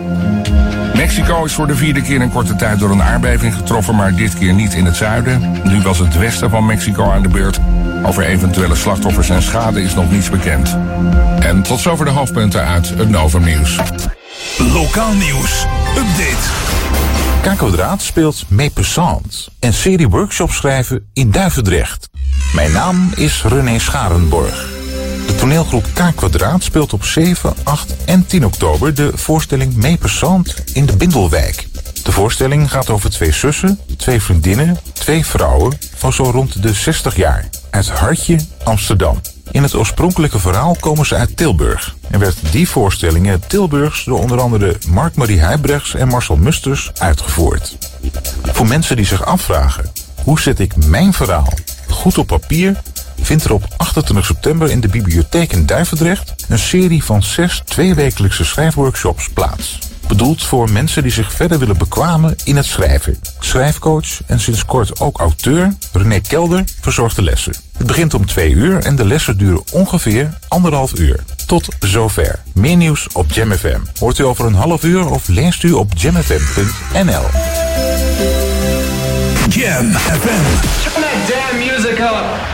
Mexico is voor de vierde keer in korte tijd door een aardbeving getroffen, maar dit keer niet in het zuiden. Nu was het westen van Mexico aan de beurt. Over eventuele slachtoffers en schade is nog niets bekend. En tot zover de hoofdpunten uit het Novum Nieuws. Lokaal nieuws. Update. Kakkodraad speelt Mépessant en serie workshops schrijven in Duivendrecht. Mijn naam is René Scharenborg. De toneelgroep K Kwadraat speelt op 7, 8 en 10 oktober de voorstelling Mépessant in de Bindelwijk. De voorstelling gaat over twee zussen, twee vriendinnen, twee vrouwen van zo rond de 60 jaar uit Hartje, Amsterdam. In het oorspronkelijke verhaal komen ze uit Tilburg en werd die voorstelling in het Tilburgs door onder andere Mark-Marie Huibrechts en Marcel Musters uitgevoerd. Voor mensen die zich afvragen hoe zet ik mijn verhaal goed op papier, vindt er op 28 september in de bibliotheek in Duivendrecht een serie van zes tweewekelijkse schrijfworkshops plaats. Bedoeld voor mensen die zich verder willen bekwamen in het schrijven. Schrijfcoach en sinds kort ook auteur René Kelder verzorgt de lessen. Het begint om twee uur en de lessen duren ongeveer anderhalf uur. Tot zover. Meer nieuws op JamFM. Hoort u over een half uur of leest u op jamfm.nl. Jam FM. Turn that damn music up.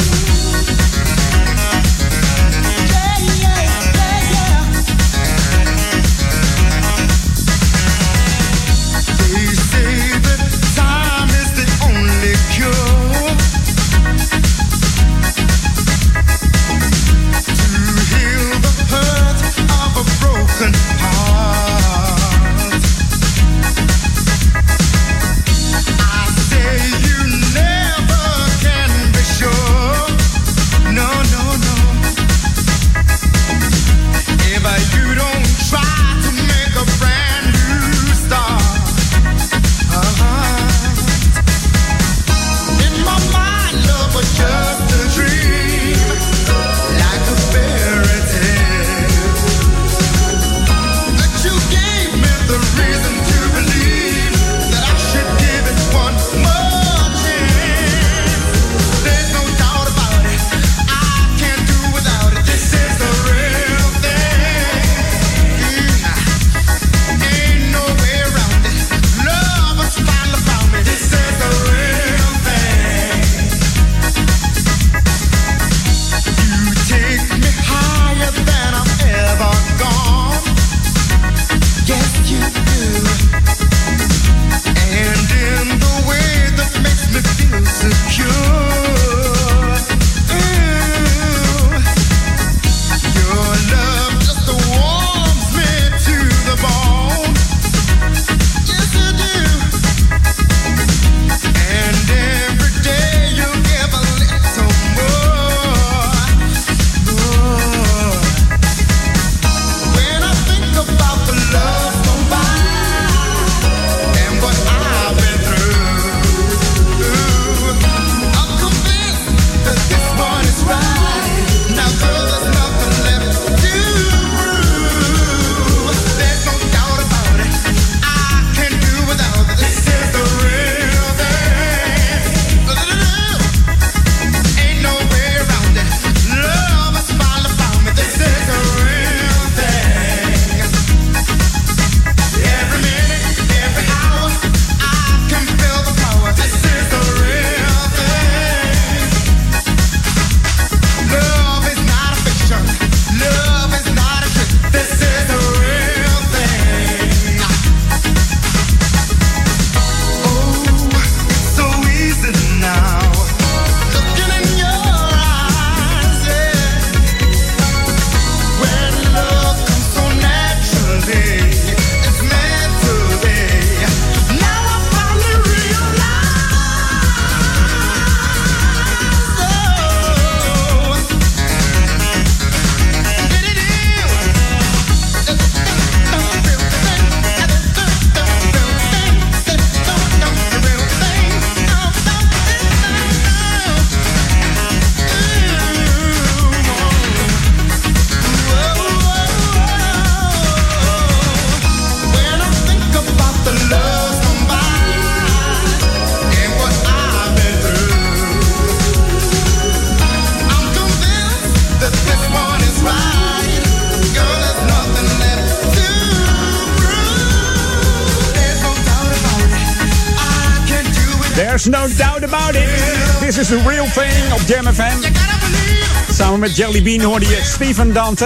Met Jelly Bean hoorde je Stephen Dante.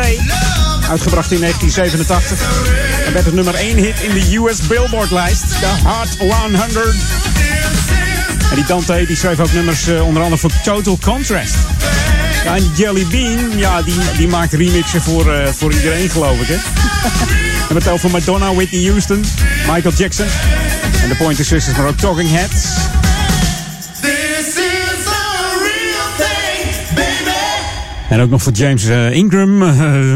Uitgebracht in 1987. En werd het nummer 1 hit in de US Billboard-lijst. De Hot 100. En die Dante die schreef ook nummers eh, onder andere voor Total Contrast. En Jelly Bean, ja, die, die maakt remixen voor, eh, voor iedereen, geloof ik, hè? We hebben het over Madonna, Whitney Houston, Michael Jackson. En de Pointer Sisters, maar ook Talking Heads. En ook nog voor James eh, Ingram, eh,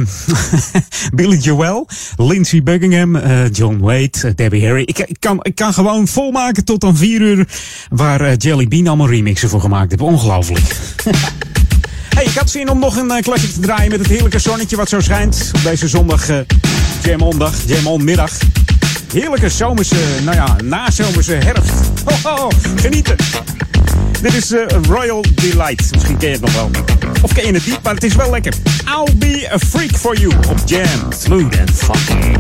Billy Joel, Lindsey Buckingham, eh, John Wade, Debbie Harry. Ik, ik, kan, ik kan gewoon volmaken tot aan vier uur waar Jelly Bean allemaal remixen voor gemaakt heeft. Ongelooflijk. Hey, ik had zin om nog een classic te draaien met het heerlijke zonnetje wat zo schijnt. Op deze zondag, Jam On-dag, Jam On-middag. Heerlijke zomerse, nou ja, nazomerse herfst. Ho, ho, genieten. Dit is Royal Delight. Misschien ken je het nog wel. Of ken je het niet, maar het is wel lekker. I'll be a freak for you op Jam. Smooth and funky.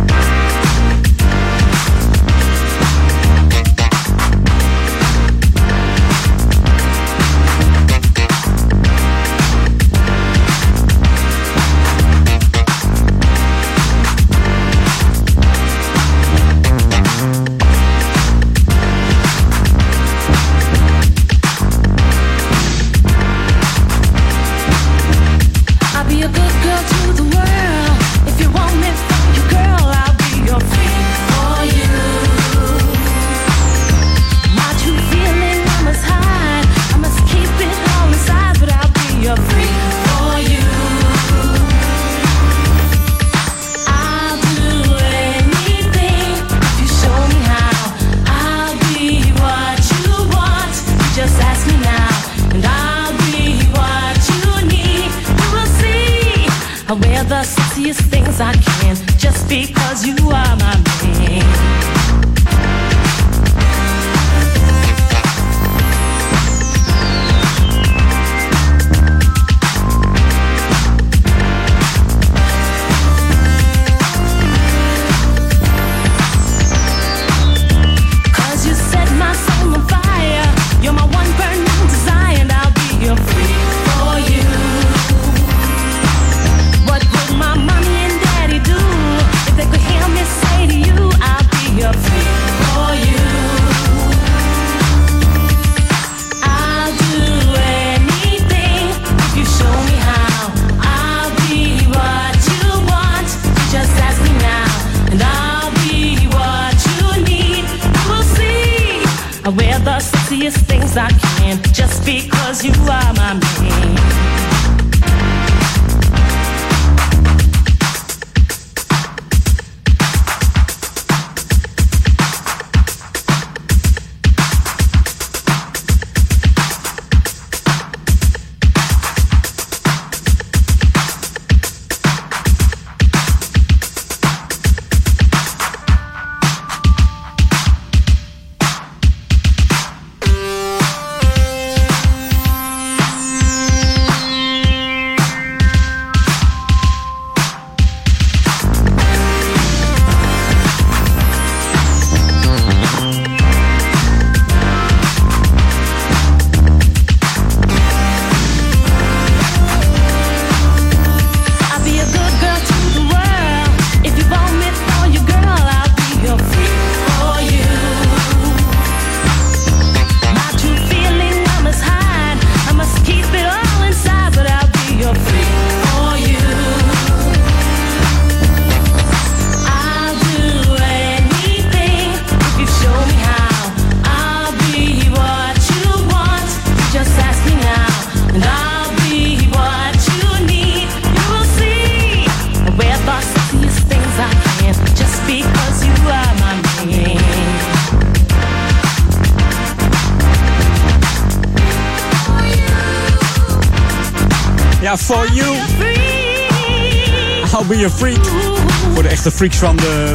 I be a freak. Voor de echte freaks van de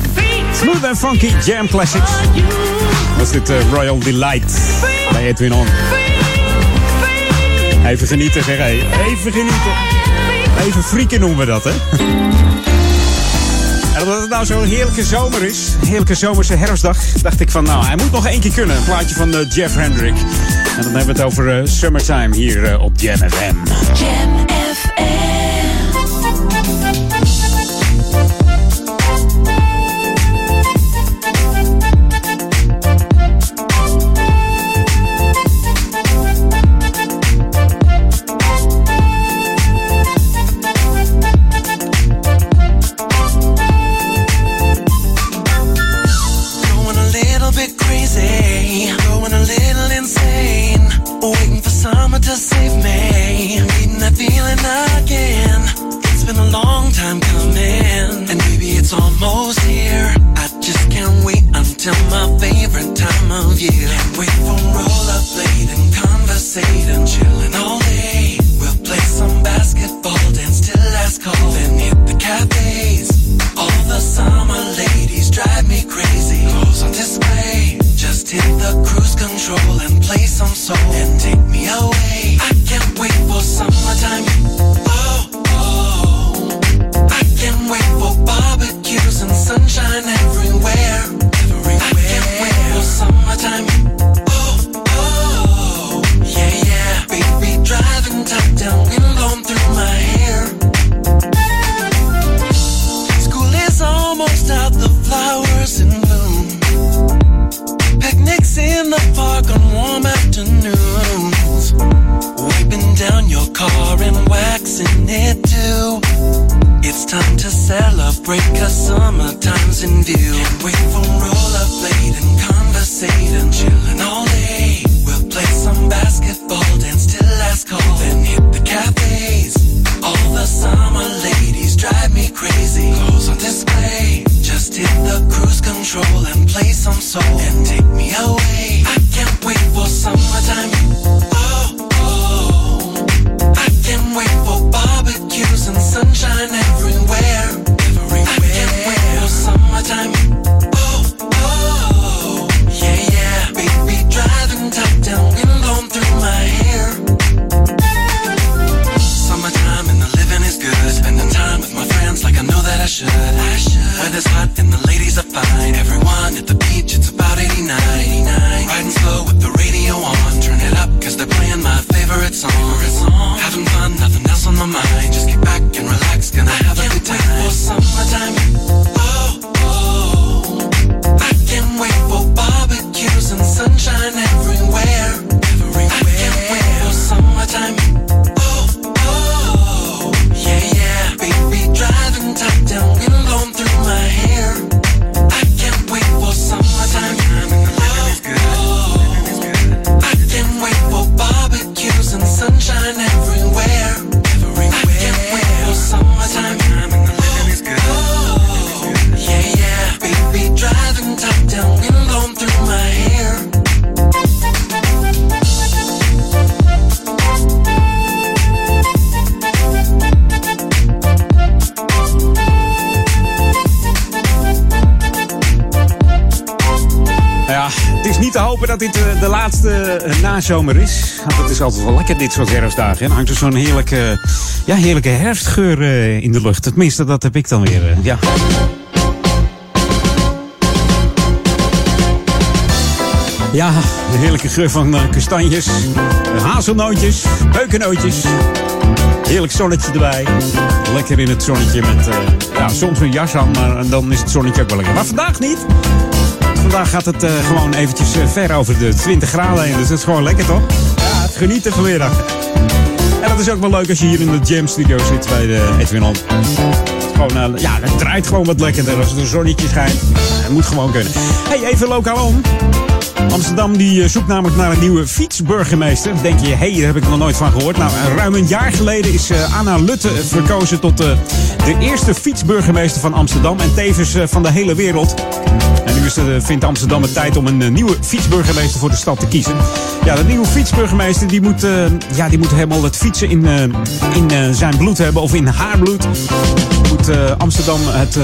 Smooth and Funky Jam Classics. Was dit eh, Royal Delight bij Edwin On. Even genieten zeg. Even genieten. Even freaken noemen we dat, hè. En dat het nou zo'n heerlijke zomer is, heerlijke zomerse herfstdag, dacht ik van nou, hij moet nog één keer kunnen. Een plaatje van eh, Jeff Hendrick. En dan hebben we het over eh, Summertime hier op Jam. Nazomer is. Het is altijd wel lekker dit soort herfstdagen. Dan hangt er zo'n heerlijke, ja, heerlijke herfstgeur eh, in de lucht. Tenminste, dat heb ik dan weer. eh, ja. Ja, de heerlijke geur van eh, kastanjes, hazelnootjes, beukennootjes. Heerlijk zonnetje erbij. Lekker in het zonnetje met ja, soms een jas aan, maar dan is het zonnetje ook wel lekker. Maar vandaag niet. Vandaag gaat het eh, gewoon eventjes eh, ver over de 20 graden heen. Dus dat is gewoon lekker toch? Ja, het genieten vanmiddag. En dat is ook wel leuk als je hier in de Jam Studio zit bij de Edwin On. Het is Gewoon, eh, ja, het draait gewoon wat lekkerder als het een zonnetje schijnt. Het moet gewoon kunnen. Hey, even lokaal om. Amsterdam die eh, zoekt namelijk naar een nieuwe fietsburgemeester. Denk je, hé, hey, daar heb ik nog nooit van gehoord. Nou, ruim een jaar geleden is eh, Anna Lutte verkozen tot eh, de eerste fietsburgemeester van Amsterdam. En tevens eh, van de hele wereld. Nu is, eh, vindt Amsterdam het tijd om een eh, nieuwe fietsburgemeester voor de stad te kiezen. Ja, de nieuwe fietsburgemeester die moet, eh, ja, die moet helemaal het fietsen in, in zijn bloed hebben. Of in haar bloed. Moet Amsterdam het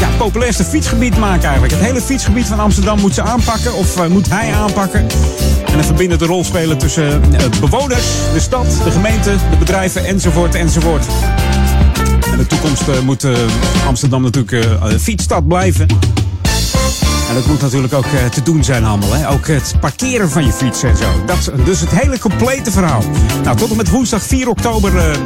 ja, populairste fietsgebied maken eigenlijk. Het hele fietsgebied van Amsterdam moet ze aanpakken. Of moet hij aanpakken. En een verbindende rol spelen tussen bewoners, de stad, de gemeente, de bedrijven enzovoort enzovoort. En het toekomst moet Amsterdam natuurlijk fietsstad blijven. Dat moet natuurlijk ook eh, te doen zijn allemaal. Hè? Ook het parkeren van je fiets en zo. Dat, dus het hele complete verhaal. Nou, tot en met woensdag 4 oktober eh,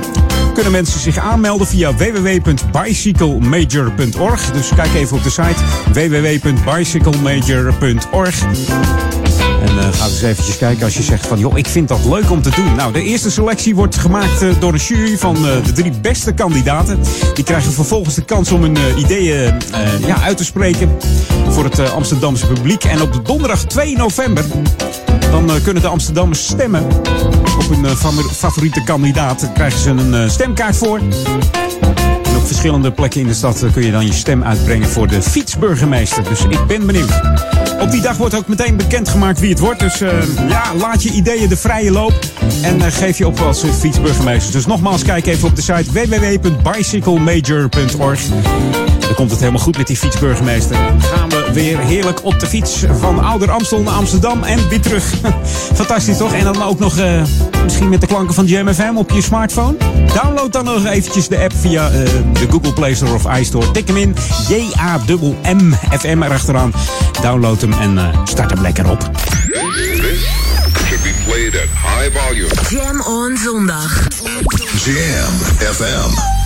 kunnen mensen zich aanmelden via www.bicyclemajor.org. Dus kijk even op de site www.bicyclemajor.org. En eh, ga eens eventjes kijken als je zegt van... joh, ik vind dat leuk om te doen. Nou, de eerste selectie wordt gemaakt eh, door een jury van eh, de drie beste kandidaten. Die krijgen vervolgens de kans om hun ideeën ja, uit te spreken... voor het Amsterdamse publiek. En op de donderdag 2 november... dan kunnen de Amsterdammers stemmen op hun favoriete kandidaat. Daar krijgen ze een stemkaart voor. En op verschillende plekken in de stad kun je dan je stem uitbrengen voor de fietsburgemeester. Dus ik ben benieuwd. Op die dag wordt ook meteen bekendgemaakt wie het wordt. Dus eh, ja, laat je ideeën de vrije loop. En eh, geef je op als fietsburgemeester. Dus nogmaals, kijk even op de site www.bicyclemajor.org. Dan komt het helemaal goed met die fietsburgemeester. Gaan we weer heerlijk op de fiets van Ouder Amstel naar Amsterdam en weer terug. Fantastisch toch? En dan ook nog eh, misschien met de klanken van Jam FM op je smartphone. Download dan nog eventjes de app via eh, de Google Play Store of iStore. Tik hem in. J-A-M-M FM erachteraan. Download hem en eh, start hem lekker op. This should be played at high volume. Jam on zondag. Jam FM.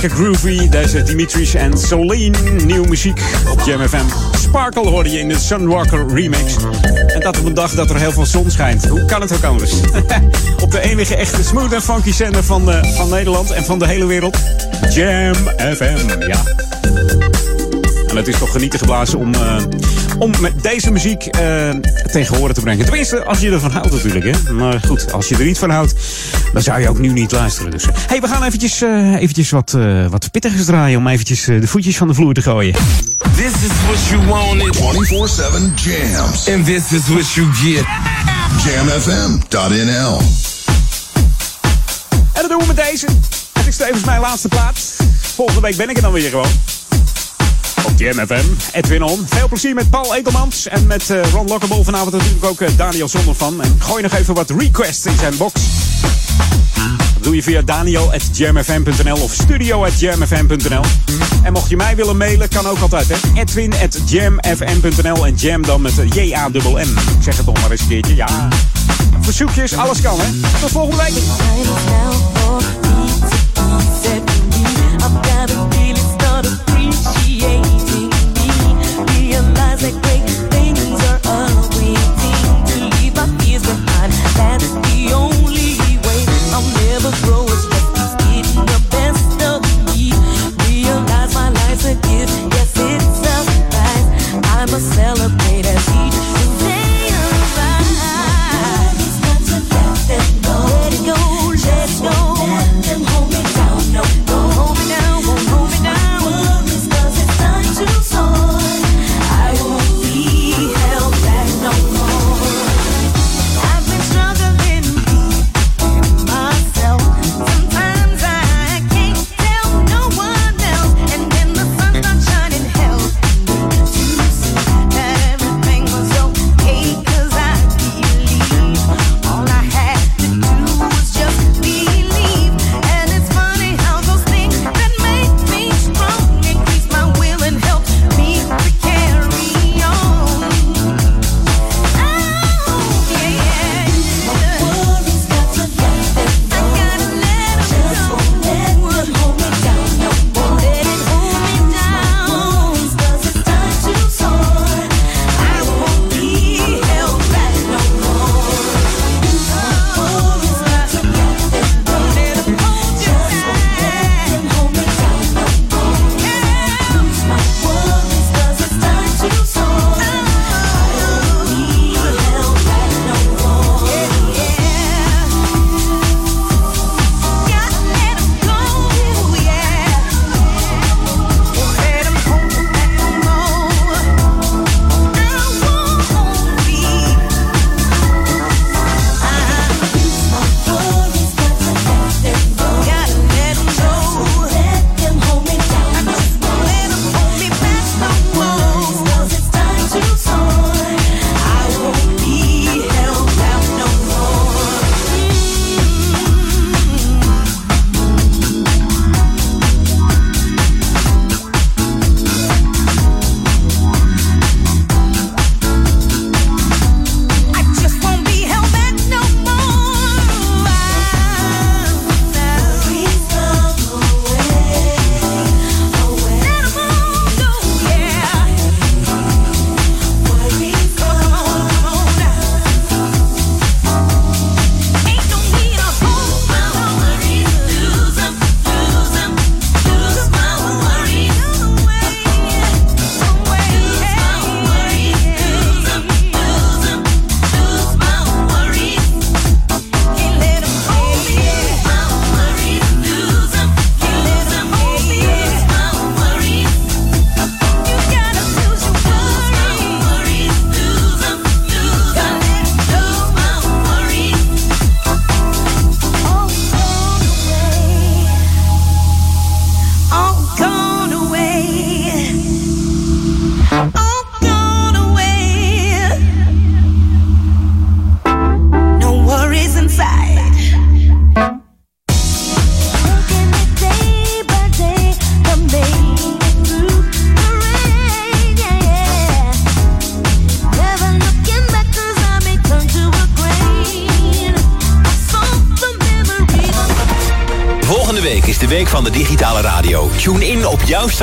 Lekker groovy. Deze Dimitris en Solene. Nieuwe muziek op Jam FM. Sparkle hoorde je in de Sunwalker remix. En dat op een dag dat er heel veel zon schijnt. Hoe kan het ook anders? op de enige echte smooth en funky zender van, eh, van Nederland en van de hele wereld. Jam FM, ja. En het is toch genieten geblazen om, eh, om met deze muziek eh, tegen horen te brengen. Tenminste, als je ervan houdt natuurlijk. Hè? Maar goed, als je er niet van houdt, dan zou je ook nu niet luisteren. Dus, hey, we gaan eventjes, eh, eventjes wat, eh wat pittigers draaien om eventjes de voetjes van de vloer te gooien. This is what you wanted. 24-7 jams. And this is what you get. Jamfm.nl En dat doen we met deze. Het is tevens mijn laatste plaats. Volgende week ben ik er dan weer gewoon. Jam FM. Edwin On. Veel plezier met Paul Edelmans. En met eh, Ron Lockable vanavond natuurlijk ook eh, Daniel Zonder van. En gooi nog even wat requests in zijn box. Dat doe je via daniel.jamfm.nl of studio.jamfm.nl. En mocht je mij willen mailen, kan ook altijd. hè. Edwin.jamfm.nl en jam dan met J-A-M-M. Ik zeg het nog maar eens een keertje. Ja. Verzoekjes, alles kan hè. Tot volgende week.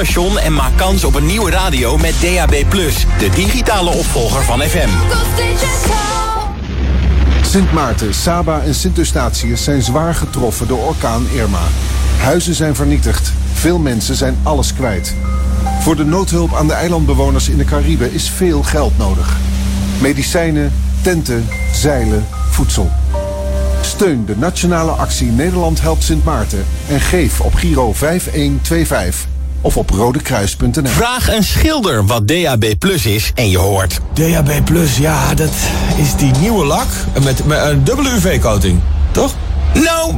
Station en maak kans op een nieuwe radio met DAB+. De digitale opvolger van FM. Sint Maarten, Saba en Sint Eustatius zijn zwaar getroffen door orkaan Irma. Huizen zijn vernietigd. Veel mensen zijn alles kwijt. Voor de noodhulp aan de eilandbewoners in de Cariben is veel geld nodig. Medicijnen, tenten, zeilen, voedsel. Steun de nationale actie Nederland helpt Sint Maarten en geef op Giro 5125 of op rodekruis.nl. Vraag een schilder wat DAB Plus is en je hoort. DAB Plus, ja, dat is die nieuwe lak met, met een dubbele UV-coating, toch? Nou,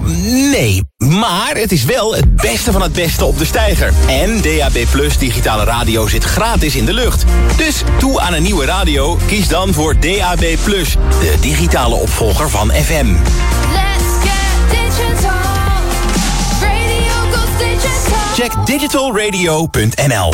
nee. Maar het is wel het beste van het beste op de steiger. En DAB Plus digitale radio zit gratis in de lucht. Dus toe aan een nieuwe radio, kies dan voor DAB Plus, de digitale opvolger van FM. Check digitalradio.nl.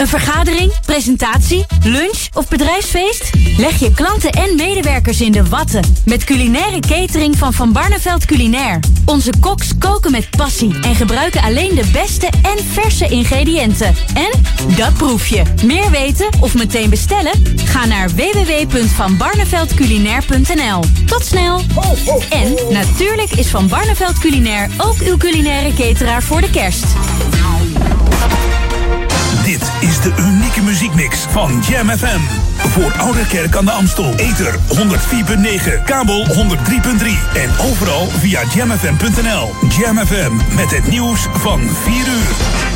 Een vergadering, presentatie, lunch of bedrijfsfeest? Leg je klanten en medewerkers in de watten met culinaire catering van Van Barneveld Culinair. Onze koks koken met passie en gebruiken alleen de beste en verse ingrediënten. En dat proef je. Meer weten of meteen bestellen? Ga naar www.vanbarneveldculinair.nl. Tot snel! En natuurlijk is Van Barneveld Culinair ook uw culinaire cateraar voor de kerst. Dit is de unieke muziekmix van Jam FM. Voor Oude Kerk aan de Amstel. Ether 104.9, kabel 103.3 en overal via jamfm.nl. Jam FM met het nieuws van 4 uur.